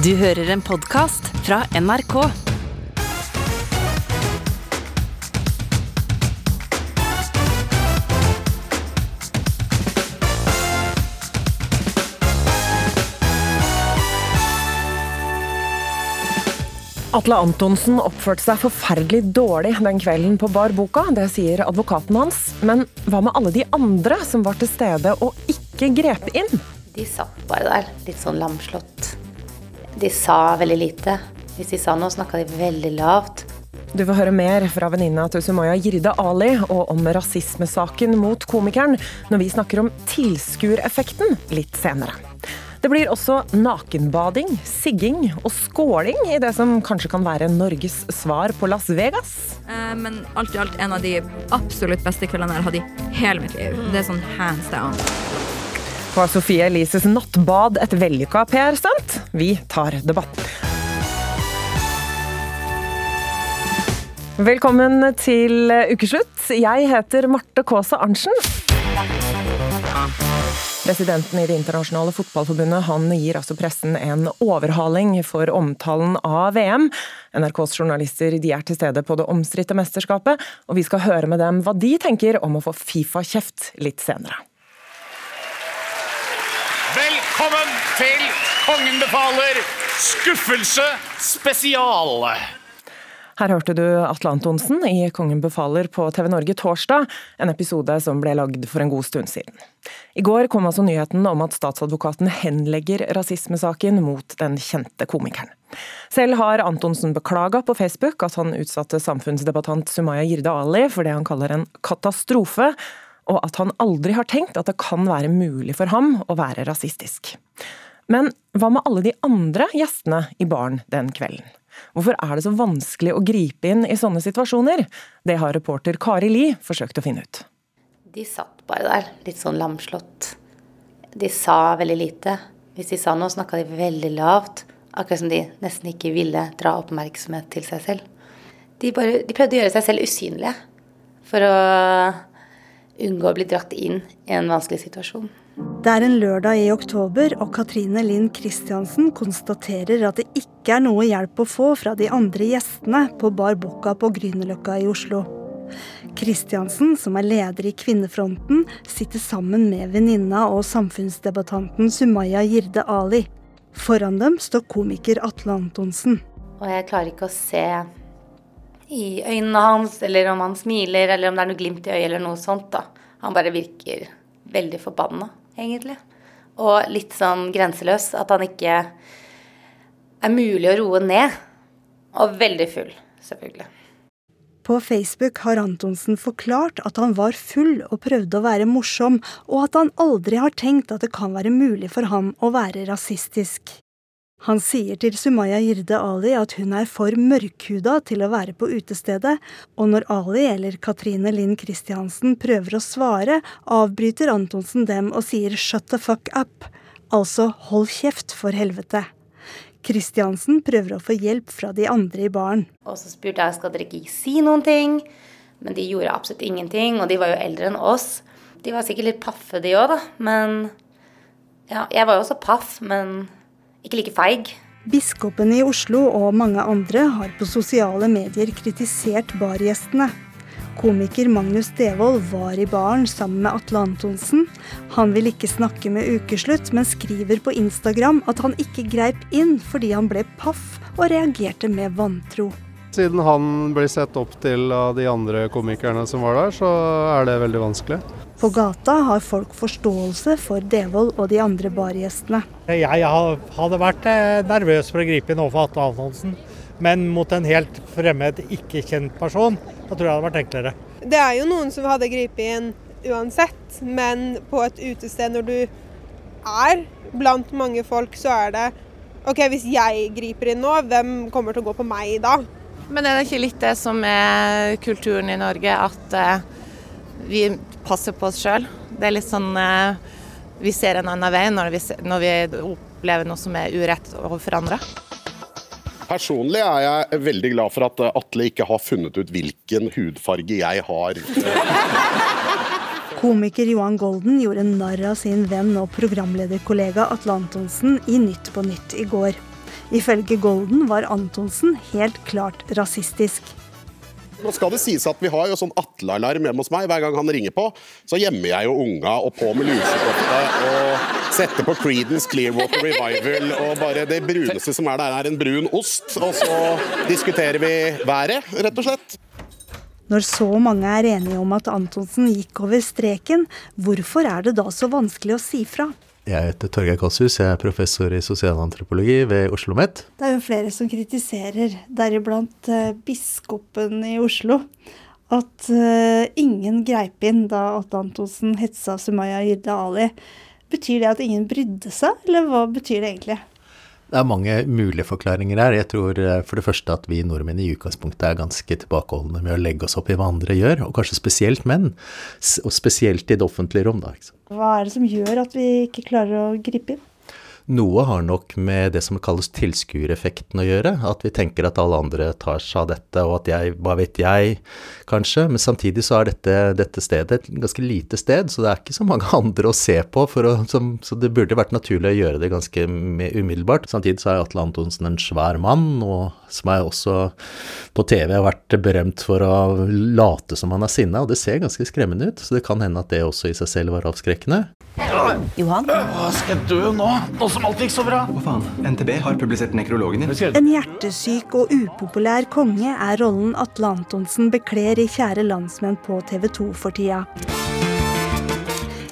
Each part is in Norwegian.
Du hører en podkast fra NRK. Atle Antonsen oppførte seg forferdelig dårlig den kvelden på Bar Boka. Det sier advokaten hans. Men hva med alle de andre som var til stede og ikke grep inn? De satt bare der, litt sånn lamslått. De sa veldig lite. Hvis de sa noe, snakka de veldig lavt. Du får høre mer fra venninna til Sumaya Jirde Ali og om rasismesaken mot komikeren når vi snakker om tilskuereffekten litt senere. Det blir også nakenbading, sigging og skåling i det som kanskje kan være Norges svar på Las Vegas. Eh, Men alt i alt en av de absolutt beste kveldene jeg har hatt i hele mitt liv. Det er sånn hands down. Var Sofie Elises nattbad et vellykka PR-stunt? Vi tar debatten. Velkommen til ukeslutt. Jeg heter Marte Kaasa Arntzen. Presidenten i Det internasjonale fotballforbundet han gir altså pressen en overhaling for omtalen av VM. NRKs journalister de er til stede på det omstridte mesterskapet, og vi skal høre med dem hva de tenker om å få Fifa-kjeft litt senere. Velkommen til Kongen befaler skuffelse spesial. Her hørte du Atle Antonsen i Kongen befaler på TV Norge torsdag, en episode som ble lagd for en god stund siden. I går kom altså nyheten om at statsadvokaten henlegger rasismesaken mot den kjente komikeren. Selv har Antonsen beklaga på Facebook at han utsatte samfunnsdebattant Sumaya Jirde Ali for det han kaller en katastrofe, og at han aldri har tenkt at det kan være mulig for ham å være rasistisk. Men hva med alle de andre gjestene i baren den kvelden? Hvorfor er det så vanskelig å gripe inn i sånne situasjoner? Det har reporter Kari Li forsøkt å finne ut. De satt bare der, litt sånn lamslått. De sa veldig lite. Hvis de sa noe, snakka de veldig lavt. Akkurat som de nesten ikke ville dra oppmerksomhet til seg selv. De, bare, de prøvde å gjøre seg selv usynlige for å unngå å bli dratt inn i en vanskelig situasjon. Det er en lørdag i oktober, og Katrine Linn Kristiansen konstaterer at det ikke er noe hjelp å få fra de andre gjestene på Bar Bocca på Grünerløkka i Oslo. Kristiansen, som er leder i Kvinnefronten, sitter sammen med venninna og samfunnsdebattanten Sumaya Jirde Ali. Foran dem står komiker Atle Antonsen. Og jeg klarer ikke å se i øynene hans, eller om han smiler, eller om det er noe glimt i øyet, eller noe sånt. da. Han bare virker veldig forbanna, egentlig. Og litt sånn grenseløs. At han ikke er mulig å roe ned. Og veldig full, selvfølgelig. På Facebook har Antonsen forklart at han var full og prøvde å være morsom, og at han aldri har tenkt at det kan være mulig for ham å være rasistisk. Han sier til Sumaya Jirde Ali at hun er for mørkhuda til å være på utestedet, og når Ali eller Katrine Linn Kristiansen prøver å svare, avbryter Antonsen dem og sier 'shut the fuck up', altså 'hold kjeft, for helvete'. Kristiansen prøver å få hjelp fra de andre i baren. Og så spurte jeg skal dere ikke si noen ting. Men de gjorde absolutt ingenting, og de var jo eldre enn oss. De var sikkert litt paffe, de òg, da. Men ja, jeg var jo også paff, men ikke like feig. Biskopen i Oslo og mange andre har på sosiale medier kritisert bargjestene. Komiker Magnus Devold var i baren sammen med Atle Antonsen. Han vil ikke snakke med Ukeslutt, men skriver på Instagram at han ikke greip inn fordi han ble paff og reagerte med vantro. Siden han blir sett opp til av de andre komikerne som var der, så er det veldig vanskelig. På gata har folk forståelse for Devold og de andre bargjestene. Jeg hadde vært eh, nervøs for å gripe inn overfor Atle Antonsen. Men mot en helt fremmed, ikke kjent person, da tror jeg det hadde vært enklere. Det er jo noen som hadde gripet inn uansett, men på et utested når du er blant mange folk, så er det OK, hvis jeg griper inn nå, hvem kommer til å gå på meg da? Men er det ikke litt det som er kulturen i Norge, at eh, vi passer på oss sjøl? Det er litt sånn eh, vi ser en annen vei når vi, når vi opplever noe som er urett overfor andre. Personlig er jeg veldig glad for at Atle ikke har funnet ut hvilken hudfarge jeg har. Komiker Johan Golden gjorde narr av sin venn og programlederkollega Atle Antonsen i Nytt på Nytt i går. Ifølge Golden var Antonsen helt klart rasistisk. Nå skal det sies at Vi har jo sånn Atle-alarm hjemme hos meg. Hver gang han ringer på, så gjemmer jeg jo unga og på med lusekofte og setter på Creedence Clearwater Revival. Og bare det bruneste som er der, er en brun ost. Og så diskuterer vi været, rett og slett. Når så mange er enige om at Antonsen gikk over streken, hvorfor er det da så vanskelig å si fra? Jeg heter Torgeir Kasshus, jeg er professor i sosialantropologi ved Oslo OsloMet. Det er jo flere som kritiserer, deriblant eh, biskopen i Oslo, at eh, ingen greip inn da Atle Antonsen hetsa Sumaya Jirde Ali. Betyr det at ingen brydde seg, eller hva betyr det egentlig? Det er mange mulige forklaringer her. Jeg tror eh, for det første at vi nordmenn i utgangspunktet er ganske tilbakeholdne med å legge oss opp i hva andre gjør, og kanskje spesielt menn. Og spesielt i det offentlige rom, da. Hva er det som gjør at vi ikke klarer å gripe inn? Noe har nok med det som kalles tilskuereffekten å gjøre. At vi tenker at alle andre tar seg av dette, og at jeg, hva vet jeg, kanskje. Men samtidig så er dette, dette stedet et ganske lite sted, så det er ikke så mange andre å se på. Å, som, så det burde vært naturlig å gjøre det ganske umiddelbart. Samtidig så er Atle Antonsen en svær mann, og som er også på TV har vært berømt for å late som han er sinna, og det ser ganske skremmende ut. Så det kan hende at det også i seg selv var avskrekkende. Johan? Skal jeg dø nå? Nå som alt gikk så bra? Hva faen? NTB har publisert nekrologen din. En hjertesyk og upopulær konge er rollen Atle Antonsen bekler i Kjære landsmenn på TV 2 for tida.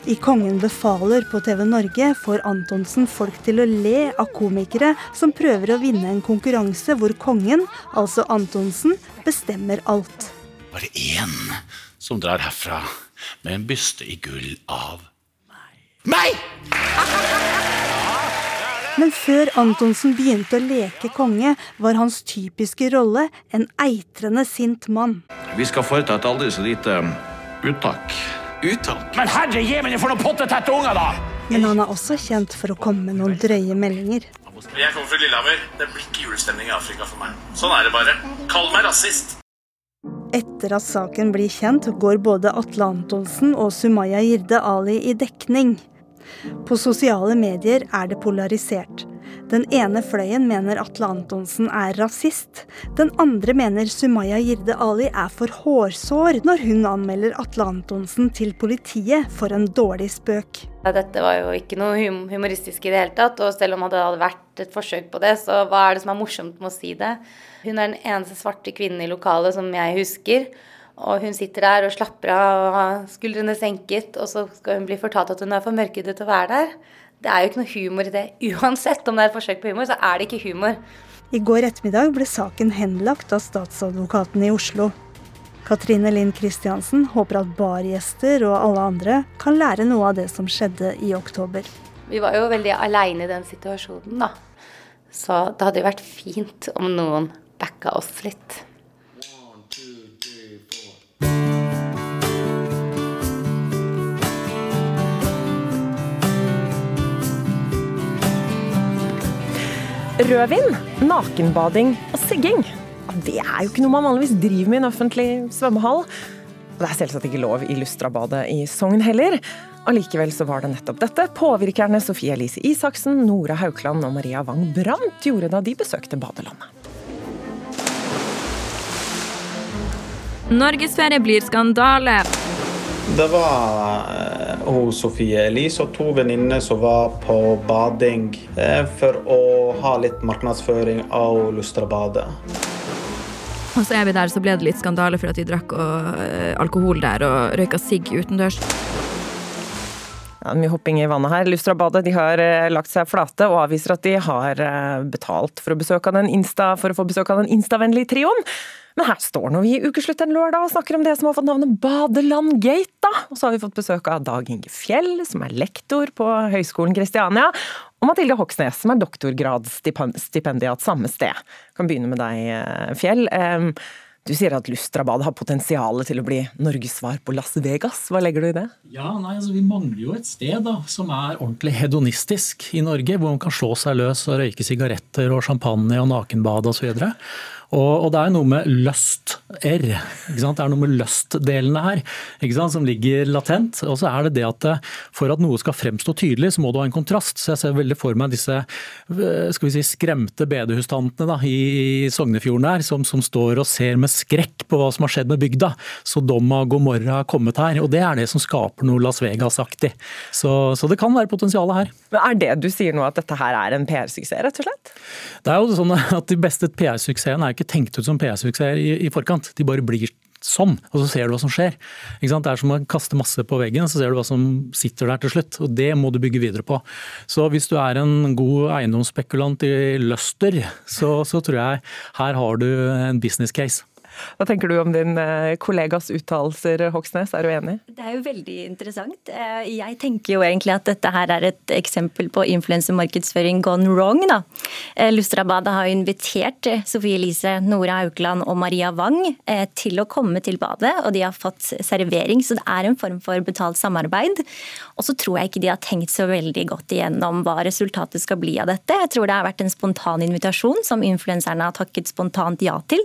I Kongen befaler på TV Norge får Antonsen folk til å le av komikere som prøver å vinne en konkurranse hvor kongen, altså Antonsen, bestemmer alt. Bare én som drar herfra med en byste i gull av meg. Men før Antonsen begynte å leke konge, var hans typiske rolle en eitrende sint mann. Vi skal foreta et aldri så lite um, uttak. Uttak? Men herre jemini, for noen pottetette unger, da! Men han er også kjent for å komme med noen drøye meldinger. Jeg kommer fra Lillehammer. Det blir ikke julestemning i Afrika for meg. Sånn er det bare. Kall meg rasist. Etter at saken blir kjent, går både Atle Antonsen og Sumaya Jirde Ali i dekning. På sosiale medier er det polarisert. Den ene fløyen mener Atle Antonsen er rasist. Den andre mener Sumaya Jirde Ali er for hårsår når hun anmelder Atle Antonsen til politiet for en dårlig spøk. Dette var jo ikke noe humoristisk i det hele tatt, og selv om det hadde vært et forsøk på det, så hva er det som er morsomt med å si det? Hun er den eneste svarte kvinnen i lokalet som jeg husker. Og hun sitter der og slapper av og har skuldrene senket, og så skal hun bli fortalt at hun er for mørkhudet til å være der. Det er jo ikke noe humor i det. Uansett om det er et forsøk på humor, så er det ikke humor. I går ettermiddag ble saken henlagt av statsadvokaten i Oslo. Katrine Linn Kristiansen håper at bargjester og alle andre kan lære noe av det som skjedde i oktober. Vi var jo veldig aleine i den situasjonen, da. Så det hadde jo vært fint om noen backa oss litt. Rødvin, nakenbading og sigging. Det er jo ikke noe man vanligvis driver med i en offentlig svømmehall. Og Det er selvsagt ikke lov i Lustrabadet i Sogn heller. Allikevel så var det nettopp dette påvirkerne Sofie Elise Isaksen, Nora Haukland og Maria Wang Brandt gjorde da de besøkte badelandet. Norgesferie blir skandale. Det var eh, hun Sofie Elise og to venninner som var på bading eh, for å ha litt markedsføring av Lustrabadet. Og så er vi der, så ble det litt skandale for at de drakk uh, alkohol der og røyka sigg utendørs. Ja, mye hopping i vannet her. Lustrabadet de har uh, lagt seg flate og avviser at de har uh, betalt for å, den Insta, for å få besøk av den instavennlige trioen. Men her står nå vi i ukeslutt en lørdag og snakker om det som har fått navnet Badelandgate, da. Og så har vi fått besøk av Dag Inge Fjell, som er lektor på Høgskolen Kristiania, og Mathilde Hoksnes, som er doktorgradsstipendiat samme sted. Kan begynne med deg, eh, Fjell. Du sier at Lustrabad har potensial til å bli Norges svar på Las Vegas. Hva legger du i det? Ja, nei, altså Vi mangler jo et sted da, som er ordentlig hedonistisk i Norge. Hvor man kan slå seg løs og røyke sigaretter og champagne og nakenbad osv. Og, og det er noe med lyst-r. Det er noe med lyst-delene her som ligger latent. Og så er det det at eh, for at noe skal fremstå tydelig, så må du ha en kontrast. Så jeg ser veldig for meg disse eh, skal vi si, skremte bedehustantene da, i Sognefjorden her, som, som, står og ser med skrekk på hva som har skjedd med bygda. Så Domma Gomorra har kommet her. Og det er det som skaper noe Las Vegas-aktig. Så, så, det kan være potensialet her. Men Er det du sier nå at dette her er en PR-suksess, rett og slett? Det er jo sånn at De beste PR-suksessene er ikke tenkt ut som PR-suksesser i, i, forkant. De bare blir sånn, og så ser du hva som skjer. Det er som å kaste masse på veggen, så ser du hva som sitter der til slutt. og Det må du bygge videre på. Så hvis du er en god eiendomsspekulant i Løster, så, så tror jeg her har du en business case. Hva tenker du om din eh, kollegas uttalelser, Hoksnes? Er du enig? Det er jo veldig interessant. Eh, jeg tenker jo egentlig at dette her er et eksempel på influensemarkedsføring gone wrong. da. Eh, Lustrabadet har invitert Sofie Elise, Nora Aukland og Maria Wang til å komme til badet, og de har fått servering, så det er en form for betalt samarbeid. Og så tror jeg ikke de har tenkt så veldig godt igjennom hva resultatet skal bli av dette. Jeg tror det har vært en spontan invitasjon som influenserne har takket spontant ja til.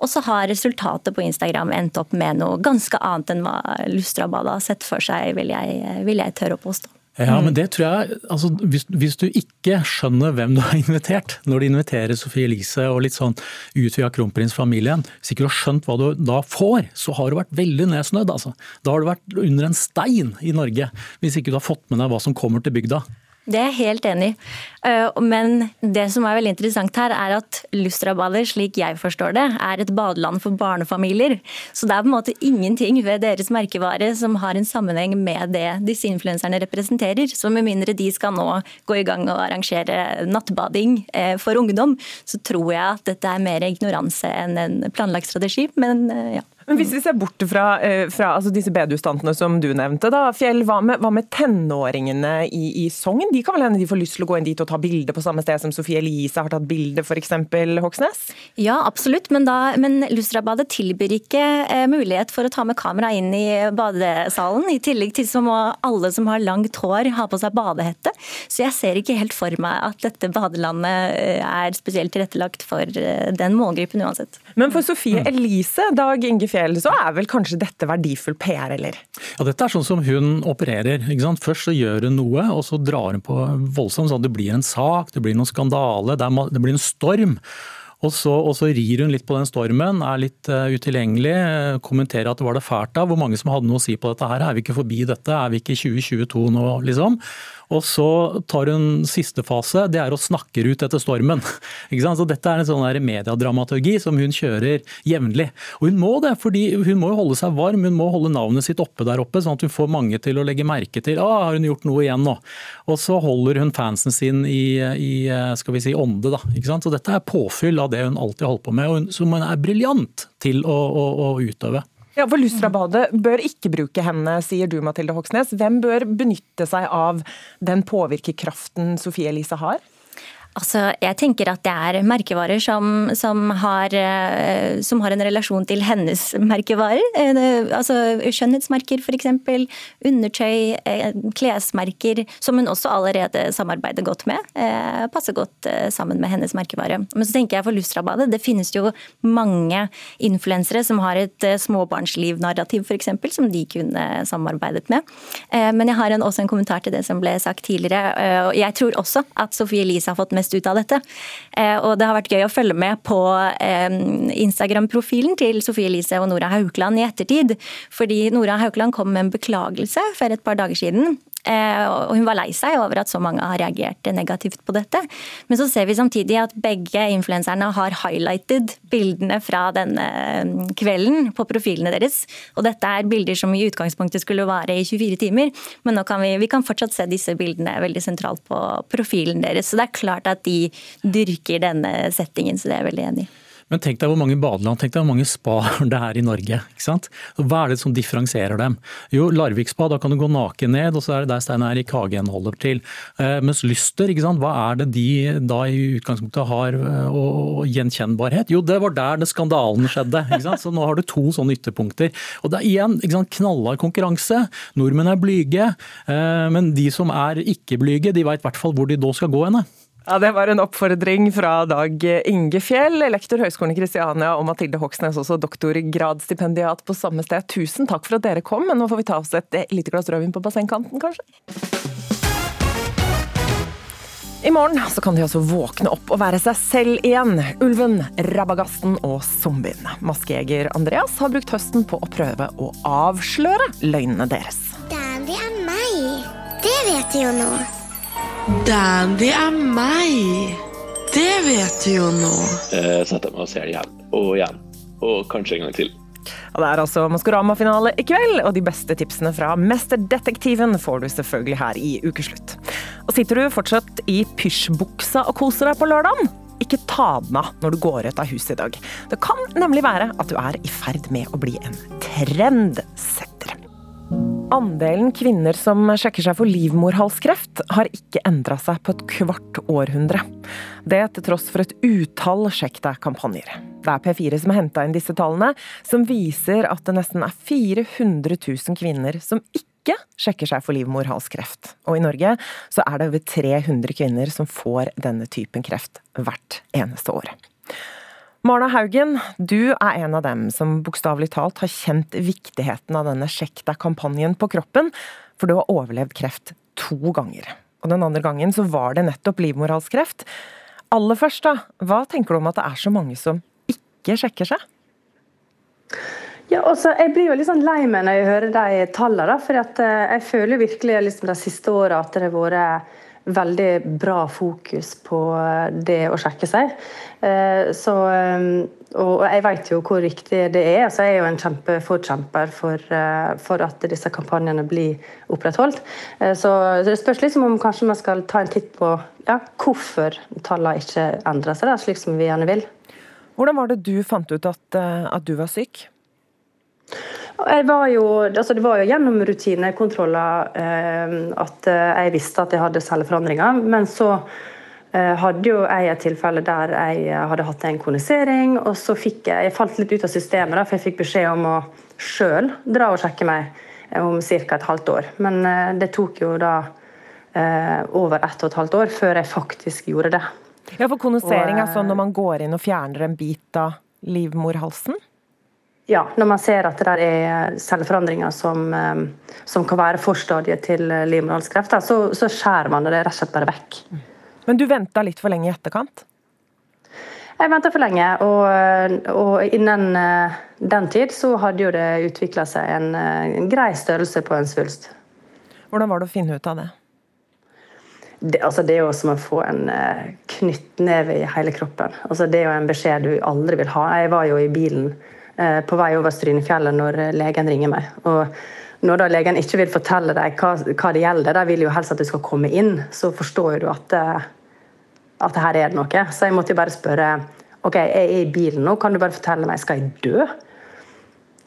Og så har resultatet på Instagram endte opp med noe ganske annet enn hva Lustrabadet har sett for seg, vil jeg, vil jeg tørre å påstå. Ja, men det tror jeg, altså, hvis, hvis, du ikke skjønner hvem du har invitert, når du inviterer Sofie Elise og litt sånn utvida kronprinsfamilien, hvis ikke du har skjønt hva du da får, så har du vært veldig nedsnødd. Altså. Da har du vært under en stein i Norge, hvis ikke du har fått med deg hva som kommer til bygda. Det er jeg helt enig i. Eh, men det som er veldig interessant her, er at Lustrabadet, slik jeg forstår det, er et badeland for barnefamilier. Så det er på en måte ingenting ved deres merkevare som har en sammenheng med det disse influenserne representerer. Så med mindre de skal nå gå i gang og arrangere nattbading eh, for ungdom, så tror jeg at dette er mer ignoranse enn en planlagt strategi. Men eh, ja. Men Hvis vi ser bort fra, eh, fra altså disse bedustantene som du nevnte, da, Fjell, hva med, hva med tenåringene i, i, Sogn? De kan vel hende de får lyst til å gå inn dit og ta bilde på samme sted som Sofie Elise har tatt bilde, f.eks. Hoksnes? Ja, absolutt, men, da, men Lustrabadet tilbyr ikke eh, mulighet for å ta med kamera inn i badesalen. I tillegg til så må alle som har langt hår ha på seg badehette. Så jeg ser ikke helt for meg at dette badelandet eh, er spesielt tilrettelagt for eh, den målgruppen uansett. Men for Sofie Elise, Dag Inge Fjell, så er vel kanskje dette verdifull PR, eller? Ja, dette er sånn som hun opererer. ikke sant? Først så gjør hun noe, og så drar hun på voldsomt. sånn at Det blir en sak, det blir noen skandale, det blir en storm. Og så, og så, rir hun litt på den stormen, er litt uh, utilgjengelig, kommenterer at det var det fælt av. Hvor mange som hadde noe å si på dette her? Er vi ikke forbi dette? Er vi ikke i 2022 nå, liksom? Og så tar hun siste fase, det er å snakke ut etter stormen. Så Dette er en sånn mediedramaturgi som hun kjører jevnlig. Og hun må det, fordi hun må holde seg varm, hun må holde navnet sitt oppe der oppe, sånn at hun får mange til å legge merke til ah, har hun gjort noe igjen nå. Og så holder hun fansen sin i, i skal vi si, ånde. da. Så Dette er påfyll av det hun alltid holdt på med, og hun, som hun er briljant til å, å, å utøve. Ja, for Lustrabadet bør ikke bruke henne, sier du Mathilde Hoksnes. Hvem bør benytte seg av den påvirkekraften Sofie Elise har? Altså, jeg tenker at det er merkevarer som, som, har, eh, som har, en relasjon til hennes merkevarer. Eh, altså Skjønnhetsmerker f.eks. Undertøy, eh, klesmerker, som hun også allerede samarbeider godt med. Passer godt sammen med hennes merkevare. Men så tenker jeg for Lustrabadet, det finnes jo mange influensere som har et småbarnsliv-narrativ f.eks., som de kunne samarbeidet med. Men jeg har en, også en kommentar til det som ble sagt tidligere. Jeg tror også at Sofie Elise har fått mest mest ut av dette. Eh, og det har vært gøy å følge med på eh, Instagram-profilen til Sofie Elise og Nora Haukeland i ettertid. Fordi Nora Haukeland kom med en beklagelse for et par dager siden og hun var lei seg over at så mange har reagert negativt på dette. Men så ser vi samtidig at begge influenserne har highlighted bildene fra denne mm, kvelden på profilene deres. Og dette er bilder som i utgangspunktet skulle vare i 24 timer, men nå kan vi, vi kan fortsatt se disse bildene veldig sentralt på profilen deres. Så det er klart at de dyrker denne settingen, så det er jeg veldig enig i. Men tenk deg hvor mange badeland, tenk deg hvor mange spa det er i Norge. ikke sant? Hva er det som differensierer dem? Jo, Larvik spa, da kan du gå naken ned, og så er det der Stein Erik Hagen holder til. Eh, mens Lyster, ikke sant? hva er det de da i utgangspunktet har eh, og gjenkjennbarhet? Jo, det var der det skandalen skjedde. ikke sant? Så nå har du to sånne ytterpunkter. Og det er igjen ikke sant, knallhard konkurranse. Nordmenn er blyge, eh, men de som er ikke blyge, de veit i hvert fall hvor de da skal gå henne. Ja, Det var en oppfordring fra Dag Inge Fjell, lektor Høgskolen i Kristiania, og Mathilde Hoksnes, også doktorgradsstipendiat på samme sted. Tusen takk for at dere kom, men nå får vi ta oss et lite glass rødvin på bassengkanten, kanskje? I morgen så kan de altså våkne opp og være seg selv igjen. Ulven, rabagasten og zombien. Maskejeger Andreas har brukt høsten på å prøve å avsløre løgnene deres. Dandy er meg. Det vet de jo nå. Dandy er meg. Det vet du jo nå. Jeg setter meg og ser det igjen og igjen, og kanskje en gang til. Og Det er altså Maskorama-finale i kveld, og de beste tipsene fra Mesterdetektiven får du selvfølgelig her i Ukeslutt. Og Sitter du fortsatt i pysjbuksa og koser deg på lørdagen? Ikke ta den av når du går ut av huset i dag. Det kan nemlig være at du er i ferd med å bli en trendsetter. Andelen kvinner som sjekker seg for livmorhalskreft, har ikke endra seg på et kvart århundre. Det til tross for et utall sjekk deg-kampanjer. Det er P4 som har henta inn disse tallene, som viser at det nesten er 400 000 kvinner som ikke sjekker seg for livmorhalskreft. Og i Norge så er det over 300 kvinner som får denne typen kreft hvert eneste år. Marna Haugen, du er en av dem som bokstavelig talt har kjent viktigheten av denne Sjekk deg-kampanjen på kroppen, for du har overlevd kreft to ganger. Og den andre gangen så var det nettopp livmorhalskreft. Aller først, da, hva tenker du om at det er så mange som ikke sjekker seg? Ja, også, jeg blir jo litt sånn lei meg når jeg hører de tallene. For jeg føler virkelig liksom de siste åra at det har vært veldig bra fokus på det å sjekke seg. Så, og jeg vet jo hvor viktig det er. Så jeg er jo en kjempeforkjemper for, for at disse kampanjene blir opprettholdt. Så det spørs liksom om kanskje man skal ta en titt på ja, hvorfor tallene ikke endrer seg, da, slik som vi gjerne vil. Hvordan var det du fant ut at, at du var syk? Var jo, altså det var jo gjennom rutinekontroller eh, at jeg visste at jeg hadde celleforandringer. Men så eh, hadde jo jeg et tilfelle der jeg hadde hatt en konisering, og så fikk jeg Jeg falt litt ut av systemet, da, for jeg fikk beskjed om å sjøl dra og sjekke meg om ca. et halvt år. Men eh, det tok jo da eh, over ett og et halvt år før jeg faktisk gjorde det. Ja, for konisering Og, er sånn når man går inn og fjerner en bit av livmorhalsen? Ja, når man ser at det er celleforandringer som, eh, som kan være forstadiet til livmorhalskreft, så, så skjærer man det rett og slett bare vekk. Men du venta litt for lenge i etterkant? Jeg venta for lenge, og, og innen eh, den tid så hadde jo det utvikla seg en, eh, en grei størrelse på en svulst. Hvordan var det å finne ut av det? Det, altså det er jo som å få en knyttneve i hele kroppen. Altså det er jo en beskjed du aldri vil ha. Jeg var jo i bilen på vei over Strynefjellet når uh, legen ringer meg. Og når da legen ikke vil fortelle deg hva, hva det gjelder, de vil jo helst at du skal komme inn, så forstår du at, at her er det noe. Så jeg måtte jo bare spørre OK, jeg er i bilen nå, kan du bare fortelle meg, skal jeg dø?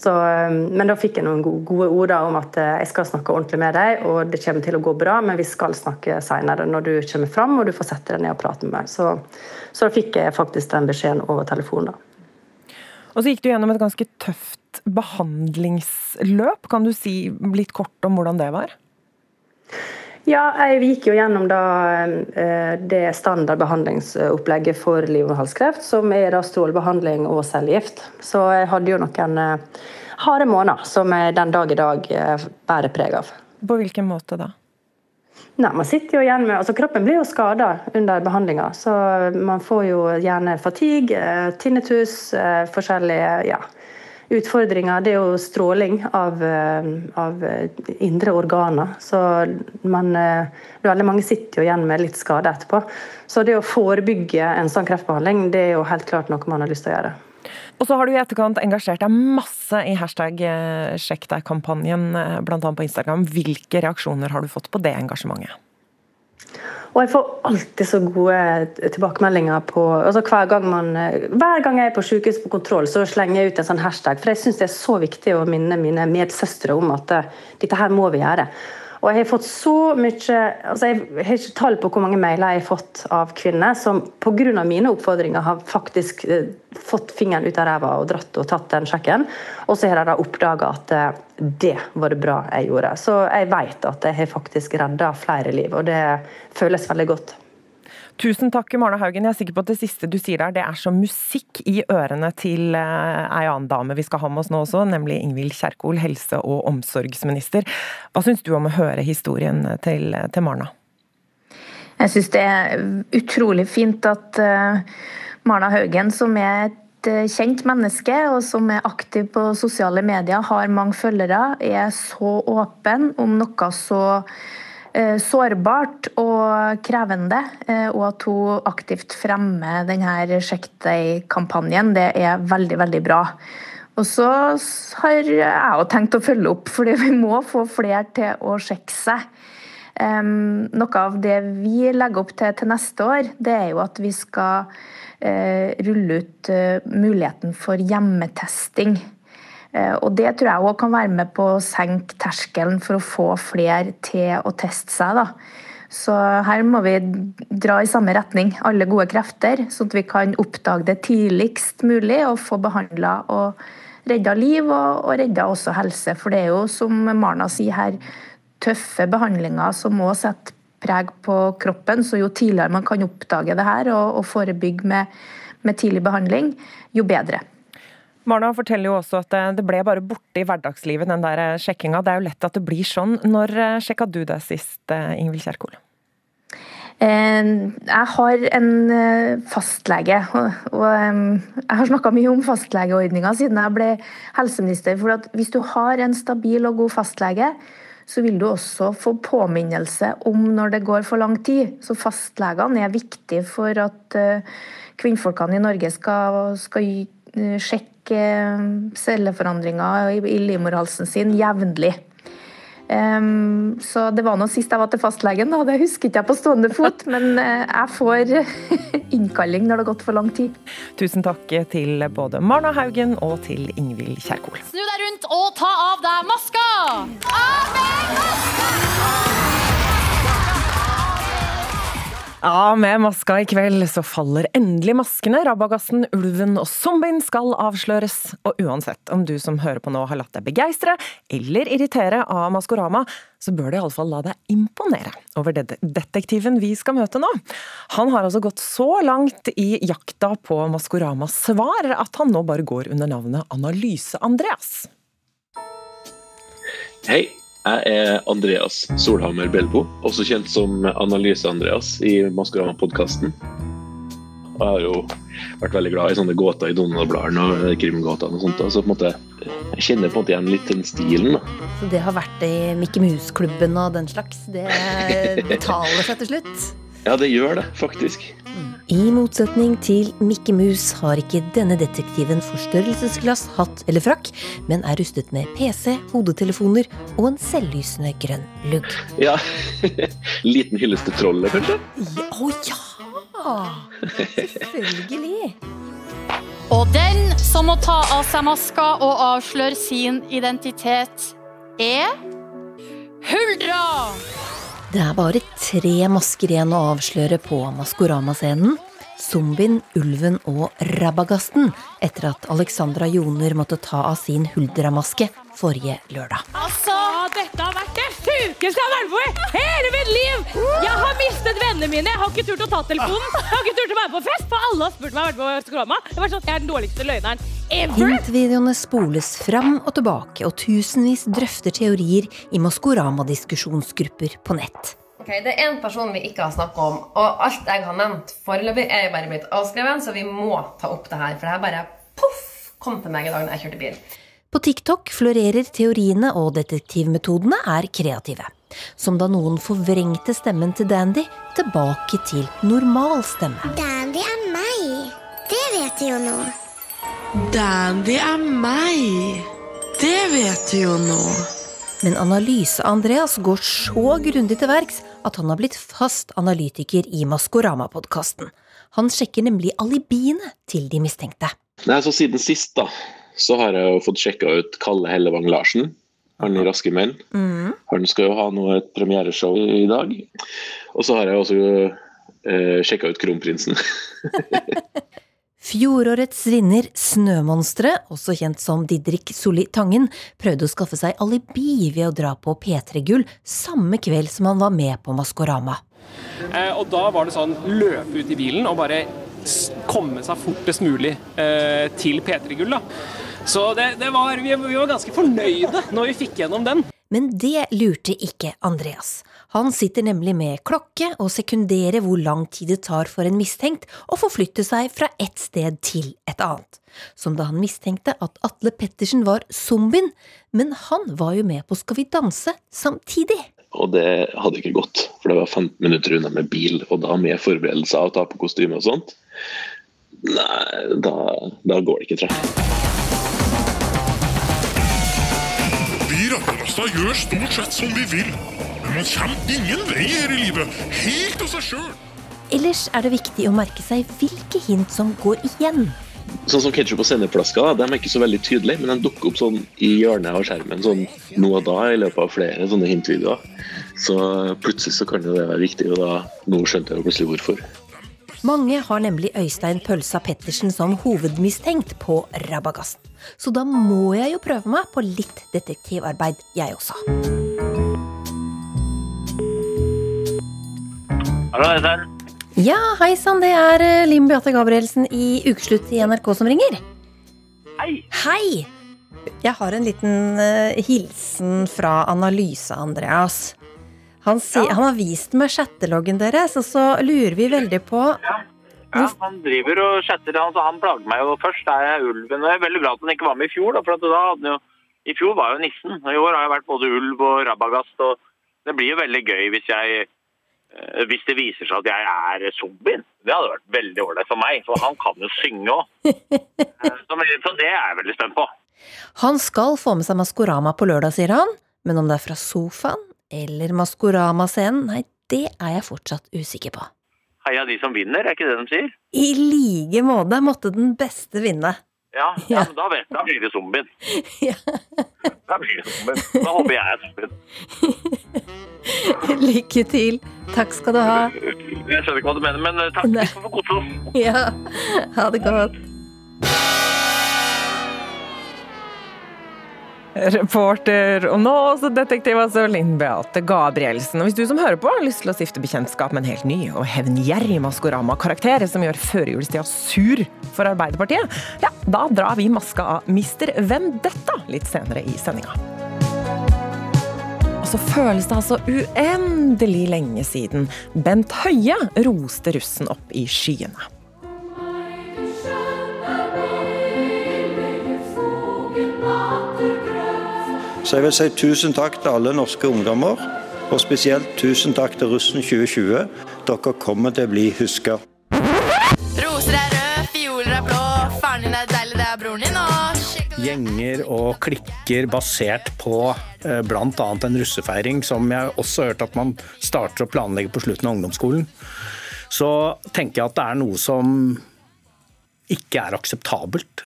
Så, men da fikk jeg noen gode ord om at jeg skal snakke ordentlig med deg, og det kommer til å gå bra, men vi skal snakke senere når du kommer fram og du får sette deg ned og prate med meg. Så, så da fikk jeg faktisk den beskjeden over telefonen. Og så gikk du gjennom et ganske tøft behandlingsløp. Kan du si litt kort om hvordan det var? Ja, jeg gikk jo gjennom da, det standardbehandlingsopplegget for livmorhalskreft, som er da strålebehandling og cellegift. Så jeg hadde jo noen harde måneder som jeg den dag i dag bærer preg av. På hvilken måte da? Nei, man sitter jo igjen med, altså Kroppen blir jo skada under behandlinga. Så man får jo gjerne fatigue, tinnitus, forskjellige ja, utfordringer. Det er jo stråling av, av indre organer. Så man, veldig mange sitter jo igjen med litt skade etterpå. Så det å forebygge en sånn kreftbehandling, det er jo helt klart noe man har lyst til å gjøre. Og så har du i etterkant engasjert deg masse i hashtag sjekk deg-kampanjen, bl.a. på Instagram. Hvilke reaksjoner har du fått på det engasjementet? Og jeg får alltid så gode tilbakemeldinger på altså hver, gang man, hver gang jeg er på sykehus på kontroll, så slenger jeg ut en sånn hashtag. For jeg syns det er så viktig å minne mine medsøstre om at dette her må vi gjøre. Og jeg har fått så mye altså Jeg har ikke tall på hvor mange mailer jeg har fått av kvinner som pga. mine oppfordringer har faktisk eh, fått fingeren ut av ræva og dratt og tatt den sjekken. Og så har de oppdaga at eh, det var det bra jeg gjorde. Så jeg vet at jeg har faktisk redda flere liv, og det føles veldig godt. Tusen takk, Marna Haugen. Jeg er sikker på at det siste du sier der, det er som musikk i ørene til eh, ei annen dame vi skal ha med oss nå også, nemlig Ingvild Kjerkol, helse- og omsorgsminister. Hva syns du om å høre historien til, til Marna? Jeg syns det er utrolig fint at uh, Marna Haugen, som er et uh, kjent menneske og som er aktiv på sosiale medier, har mange følgere, er så åpen om noe så Eh, sårbart og krevende. Eh, og at hun aktivt fremmer denne Sjekk deg-kampanjen, det er veldig, veldig bra. Og så har jeg òg tenkt å følge opp, fordi vi må få flere til å sjekke seg. Um, noe av det vi legger opp til til neste år, det er jo at vi skal uh, rulle ut uh, muligheten for hjemmetesting. Eh, og Det tror jeg òg kan være med på å senke terskelen for å få flere til å teste seg. da. Så her må vi dra i samme retning, alle gode krefter, sånn at vi kan oppdage det tidligst mulig og få behandla og redda liv og, og redda også helse. For det er jo, som Marna sier her, tøffe behandlinger som må sette preg på kroppen. Så jo tidligere man kan oppdage det her og, og forebygge med, med tidlig behandling, jo bedre. Marna forteller jo også at det ble bare borte i hverdagslivet, den der eh, sjekkinga. Det er jo lett at det blir sånn. Når eh, sjekka du deg sist, eh, Ingvild Kjerkol? Jeg har en fastlege, og jeg har snakka mye om fastlegeordninga siden jeg ble helseminister. For hvis du har en stabil og god fastlege, så vil du også få påminnelse om når det går for lang tid. Så fastlegene er viktige for at kvinnfolkene i Norge skal, skal sjekke celleforandringer i livmorhalsen sin jevnlig. Um, så det var nå sist jeg var til fastlegen, da. det husket jeg på stående fot. Men uh, jeg får innkalling når det har gått for lang tid. Tusen takk til både Marna Haugen og til Ingvild Kjerkol. Snu deg rundt og ta av deg maska! Av Ja, med maska i kveld så faller endelig maskene. Rabagassen, ulven og zombien skal avsløres. Og uansett om du som hører på nå har latt deg begeistre eller irritere av Maskorama, så bør du iallfall la deg imponere over det detektiven vi skal møte nå. Han har altså gått så langt i jakta på Maskoramas svar at han nå bare går under navnet Analyse-Andreas. Hei, jeg er Andreas Solhammer Belbo, også kjent som Analyse-Andreas i Maskorama-podkasten. Jeg har jo vært veldig glad i sånne gåter i Donald-bladene og krimgåtene og sånt. Så på en måte, jeg kjenner på en måte igjen litt den stilen. da. Så det har vært i Mickey Mouse-klubben og den slags, det betaler seg til slutt? Ja, det gjør det, faktisk. I motsetning til Mikke Mus har ikke denne detektiven forstørrelsesglass, hatt eller frakk, men er rustet med PC, hodetelefoner og en selvlysende grønn lugg. Ja. Liten hyllest til trollet, kanskje? Ja, å ja! Selvfølgelig. Og den som må ta av seg maska og avsløre sin identitet, er Huldra! Det er bare tre masker igjen å avsløre på Maskorama-scenen. Zombien, ulven og rabagasten etter at Alexandra Joner måtte ta av sin Huldra-maske forrige lørdag. Altså, dette har vært det sjukeste jeg har vært med på i hele mitt liv! Jeg har mistet vennene mine. Jeg har ikke turt å ta telefonen. Jeg har ikke turt å være på fest, for alle har spurt meg om jeg har vært på Maskorama. Jeg, sånn, Jeg er den dårligste løgneren ever. Hintvideoene spoles fram og tilbake, og tusenvis drøfter teorier i Maskorama-diskusjonsgrupper på nett. Ok, Det er én person vi ikke har snakka om, og alt jeg har nevnt foreløpig, er bare blitt avskrevet, så vi må ta opp det her. For det her bare poff kom til meg i dag da jeg kjørte bil. På TikTok florerer teoriene, og detektivmetodene er kreative. Som da noen forvrengte stemmen til Dandy tilbake til normal stemme. Dandy er meg. Det vet du jo nå. Dandy er meg. Det vet du jo nå. Men Analyse-Andreas går så grundig til verks at han har blitt fast analytiker i Maskorama-podkasten. Han sjekker nemlig alibiene til de mistenkte. Nei, så Siden sist da, så har jeg jo fått sjekka ut Kalle Hellevang Larsen. Han i Raske menn. Mm. Han skal jo ha noe et premiereshow i dag. Og så har jeg også eh, sjekka ut Kronprinsen. Fjorårets vinner Snømonsteret, også kjent som Didrik Solli Tangen, prøvde å skaffe seg alibi ved å dra på P3 Gull samme kveld som han var med på Maskorama. Eh, og da var det sånn løpe ut i bilen og bare komme seg fortest mulig eh, til P3 Gull. da. Så det, det var, vi, vi var ganske fornøyde når vi fikk gjennom den. Men det lurte ikke Andreas. Han sitter nemlig med klokke og sekunderer hvor lang tid det tar for en mistenkt å forflytte seg fra et sted til et annet. Som da han mistenkte at Atle Pettersen var zombien, men han var jo med på Skal vi danse samtidig. Og det hadde ikke gått, for det var 15 minutter unna med bil, og da med forberedelser og ta på kostyme og sånt. Nei, da, da går det ikke, tror jeg. Vi gjør stort sett som vi vil, men man kommer ingen vei her i livet, helt av seg sjøl. Ellers er det viktig å merke seg hvilke hint som går igjen. Sånn som ketsjup og sennepflasker, de er ikke så veldig tydelige, men de dukker opp sånn i hjørnet av skjermen sånn nå og da i løpet av flere sånne hintvideoer. Så plutselig så kan jo det være viktig, og da nå skjønte jeg jo plutselig hvorfor. Mange har nemlig Øystein Pølsa Pettersen som hovedmistenkt på Rabagassen. Så da må jeg jo prøve meg på litt detektivarbeid, jeg også. Hallo, Øystein. Ja, hei sann, det er eh, Lim Beate Gabrielsen i Ukeslutt i NRK som ringer. Hei. Hei! Jeg har en liten uh, hilsen fra Analyse, Andreas. Han, sier- han har vist meg chatteloggen deres, og så lurer vi veldig på Ja, han driver og chatter. Altså, han plager meg jo først. Det er ulven. Og det er veldig bra at han ikke var med i fjor. Da, for at da hadde jo, I fjor var jo nissen. Og I år har jeg vært både ulv og rabagast. og Det blir jo veldig gøy hvis jeg eh, hvis det viser seg at jeg er zombien. Det hadde vært veldig ålreit for meg, for han kan jo synge òg. Så, så det er jeg veldig spent på. Han skal få med seg Maskorama på lørdag, sier han. Men om det er fra sofaen eller Maskorama-scenen, nei, det er jeg fortsatt usikker på. Heia de som vinner, er ikke det de sier? I like måte måtte den beste vinne. Ja, ja. men da, vet, da blir det zombien. Da blir det zombien. Da håper jeg er zombien. Lykke til. Takk skal du ha. Jeg skjønner ikke hva du mener, men eh, takk. Vi får kose oss. Ja, ha det godt. Reporter og nå også detektiv altså Linn Beate Gabrielsen. Og hvis du som hører på har lyst til å stifte bekjentskap med en helt ny og hevngjerrig Maskorama-karakter som gjør førjulstida sur for Arbeiderpartiet, ja, da drar vi maska av Mister Vendetta litt senere i sendinga. Og så føles det altså uendelig lenge siden Bent Høie roste russen opp i skyene. Så jeg vil si tusen takk til alle norske ungdommer, og spesielt tusen takk til russen 2020. Dere kommer til å bli huska. Roser er røde, fioler er blå. Faren din er deilig, det er broren din òg. Gjenger og klikker basert på eh, bl.a. en russefeiring, som jeg også har hørt at man starter å planlegge på slutten av ungdomsskolen. Så tenker jeg at det er noe som ikke er akseptabelt.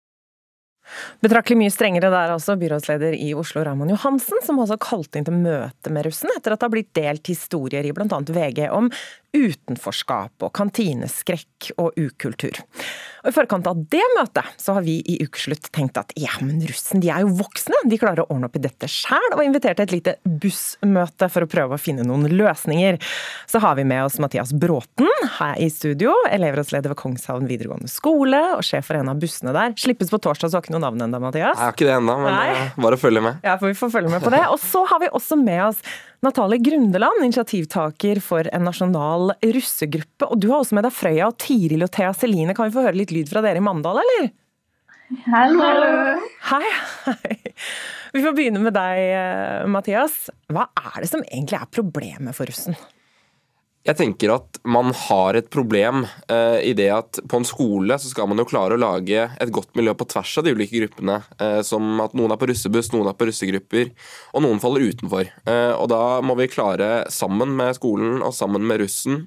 Betraktelig mye strengere der altså, byrådsleder i Oslo Raymond Johansen, som også kalte inn til møte med russen etter at det har blitt delt historier i bl.a. VG om utenforskap og kantineskrekk og ukultur. Og I forkant av det møtet så har vi i Ukeslutt tenkt at ja, men russen de er jo voksne, de klarer å ordne opp i dette sjæl, og inviterte et lite bussmøte for å prøve å finne noen løsninger. Så har vi med oss Mathias Bråten her i studio, elevrådsleder ved Kongshavn videregående skole og sjef for en av bussene der. Slippes på torsdag, så har ikke noe navn ennå, Mathias? Jeg har ikke det ennå, men Nei. eh, bare følg med. Ja, for vi får følge med på det. Og så har vi også med oss Natalie Grundeland, initiativtaker for en nasjonal russegruppe. Og du har også med deg Frøya og Tiril og Thea Celine. Kan vi få høre litt lyd fra dere i Mandal, eller? Hallo. Hei, hei. Vi får begynne med deg, eh, Mathias. Hva er det som egentlig er problemet for russen? Jeg tenker at man har et problem eh, i det at på en skole så skal man jo klare å lage et godt miljø på tvers av de ulike gruppene. Eh, som at noen er på russebuss, noen er på russegrupper, og noen faller utenfor. Eh, og da må vi klare sammen med skolen og sammen med russen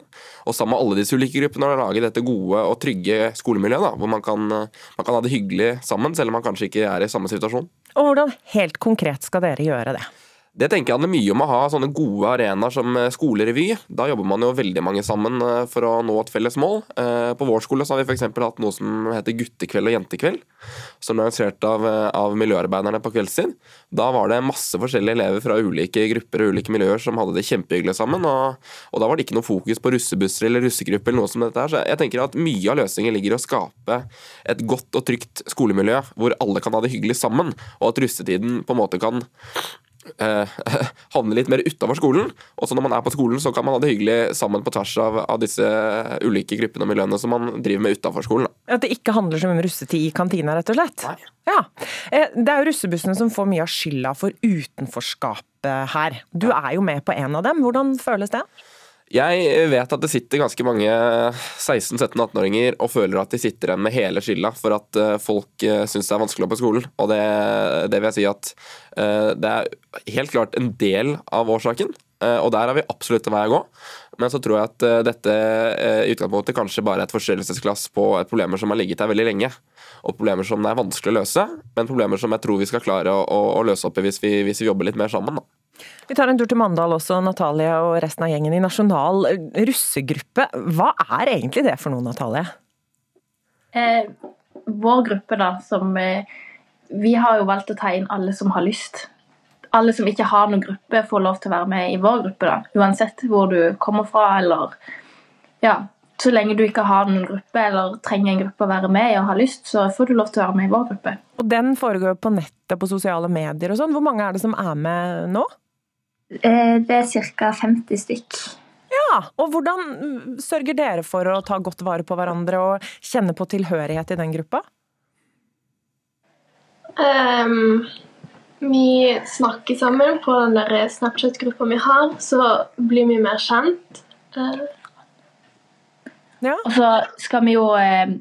og sammen med alle disse ulike gruppene å lage dette gode og trygge skolemiljøet. da, Hvor man kan, man kan ha det hyggelig sammen, selv om man kanskje ikke er i samme situasjon. Og hvordan helt konkret skal dere gjøre det? Det tenker jeg handler mye om å ha sånne gode arenaer som eh, skolerevy. Da jobber man jo veldig mange sammen eh, for å nå et felles mål. Eh, på vår skole så har vi f.eks. hatt noe som heter guttekveld og jentekveld. Som er arrangert av, av miljøarbeiderne på kveldstid. Da var det masse forskjellige elever fra ulike grupper og ulike miljøer som hadde det kjempehyggelig sammen. Og, og, da var det ikke noe fokus på russebusser eller russegrupper eller noe som dette her. Så jeg tenker at mye av løsningen ligger i å skape et godt og trygt skolemiljø hvor alle kan ha det hyggelig sammen, og at russetiden på en måte kan eh, havne litt mer utafor skolen. Og så når man er på skolen, så kan man ha det hyggelig sammen på tvers av, av disse ulike gruppene og miljøene som man driver med utafor skolen. Da. At det ikke handler mye om russetid i kantina, rett og slett? Nei. Ja. Eh, det er jo russebussene som får mye av skylda for utenforskapet her. Du er jo med på en av dem. Hvordan føles det? Jeg vet at det sitter ganske mange 16-17-18-åringer og føler at de sitter igjen med hele skylda for at eh, folk eh, syns det er vanskelig å gå på skolen. Og det, det, vil jeg si at eh, det er helt klart en del av årsaken. Og der har vi absolutt en vei å gå. Men så tror jeg at dette i utgangspunktet kanskje bare er et forstørrelsesglass på problemer som har ligget der veldig lenge. Og problemer som det er vanskelig å løse, men problemer som jeg tror vi skal klare å, å, å løse opp i hvis vi, hvis vi jobber litt mer sammen. da. Vi tar en tur til Mandal også, Natalie og resten av gjengen i Nasjonal russegruppe. Hva er egentlig det for noe, Natalie? Eh, vår gruppe, da, som eh, Vi har jo valgt å ta inn alle som har lyst. Alle som ikke har noen gruppe, får lov til å være med i vår gruppe, da. Uansett hvor du kommer fra, eller Ja. Så lenge du ikke har noen gruppe eller trenger en gruppe å være med i og har lyst, så får du lov til å være med i vår gruppe. Og den foregår på nettet, på sosiale medier og sånn. Hvor mange er det som er med nå? Eh, det er ca. 50 stykk. Ja, og Hvordan sørger dere for å ta godt vare på hverandre og kjenne på tilhørighet i den gruppa? Um, vi snakker sammen på den Snapchat-gruppa vi har, så blir vi mer kjent. Uh. Ja. Og så skal vi jo eh,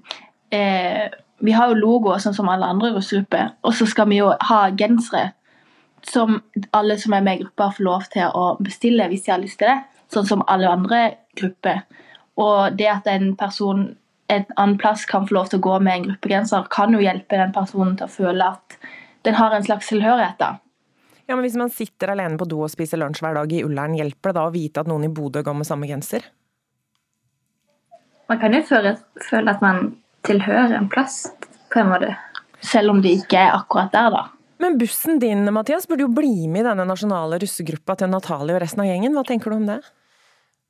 eh, Vi har jo logoer sånn som alle andre russegrupper, og så skal vi jo ha gensere som alle som er med i gruppa, får lov til å bestille hvis de har lyst til det. Sånn som alle andre grupper. Og det at en person en annen plass kan få lov til å gå med en gruppegrenser, kan jo hjelpe den personen til å føle at den har en slags tilhørighet. da. Ja, men Hvis man sitter alene på do og spiser lunsj hver dag i Ullern, hjelper det da å vite at noen i Bodø går med samme genser? Man kan jo føle at man tilhører en plass, på en måte. Selv om det ikke er akkurat der, da. Men bussen din Mathias, burde jo bli med i denne nasjonale russegruppa til Natalie og resten av gjengen. Hva tenker du om det?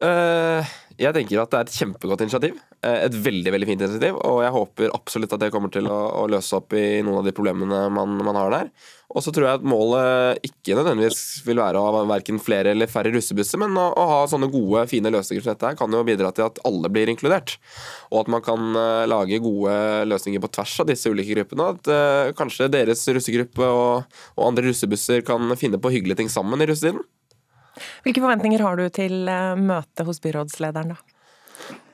Uh, jeg tenker at det er et kjempegodt initiativ. Uh, et veldig veldig fint initiativ. Og jeg håper absolutt at det kommer til å, å løse opp i noen av de problemene man, man har der. Og så tror jeg at målet ikke nødvendigvis vil være å ha verken flere eller færre russebusser, men å, å, ha sånne gode, fine løsninger som dette her kan jo bidra til at alle blir inkludert. Og at man kan uh, lage gode løsninger på tvers av disse ulike gruppene. At uh, kanskje deres russegruppe og, og, andre russebusser kan finne på hyggelige ting sammen i russetiden. Hvilke forventninger har du til uh, møtet hos byrådslederen, da?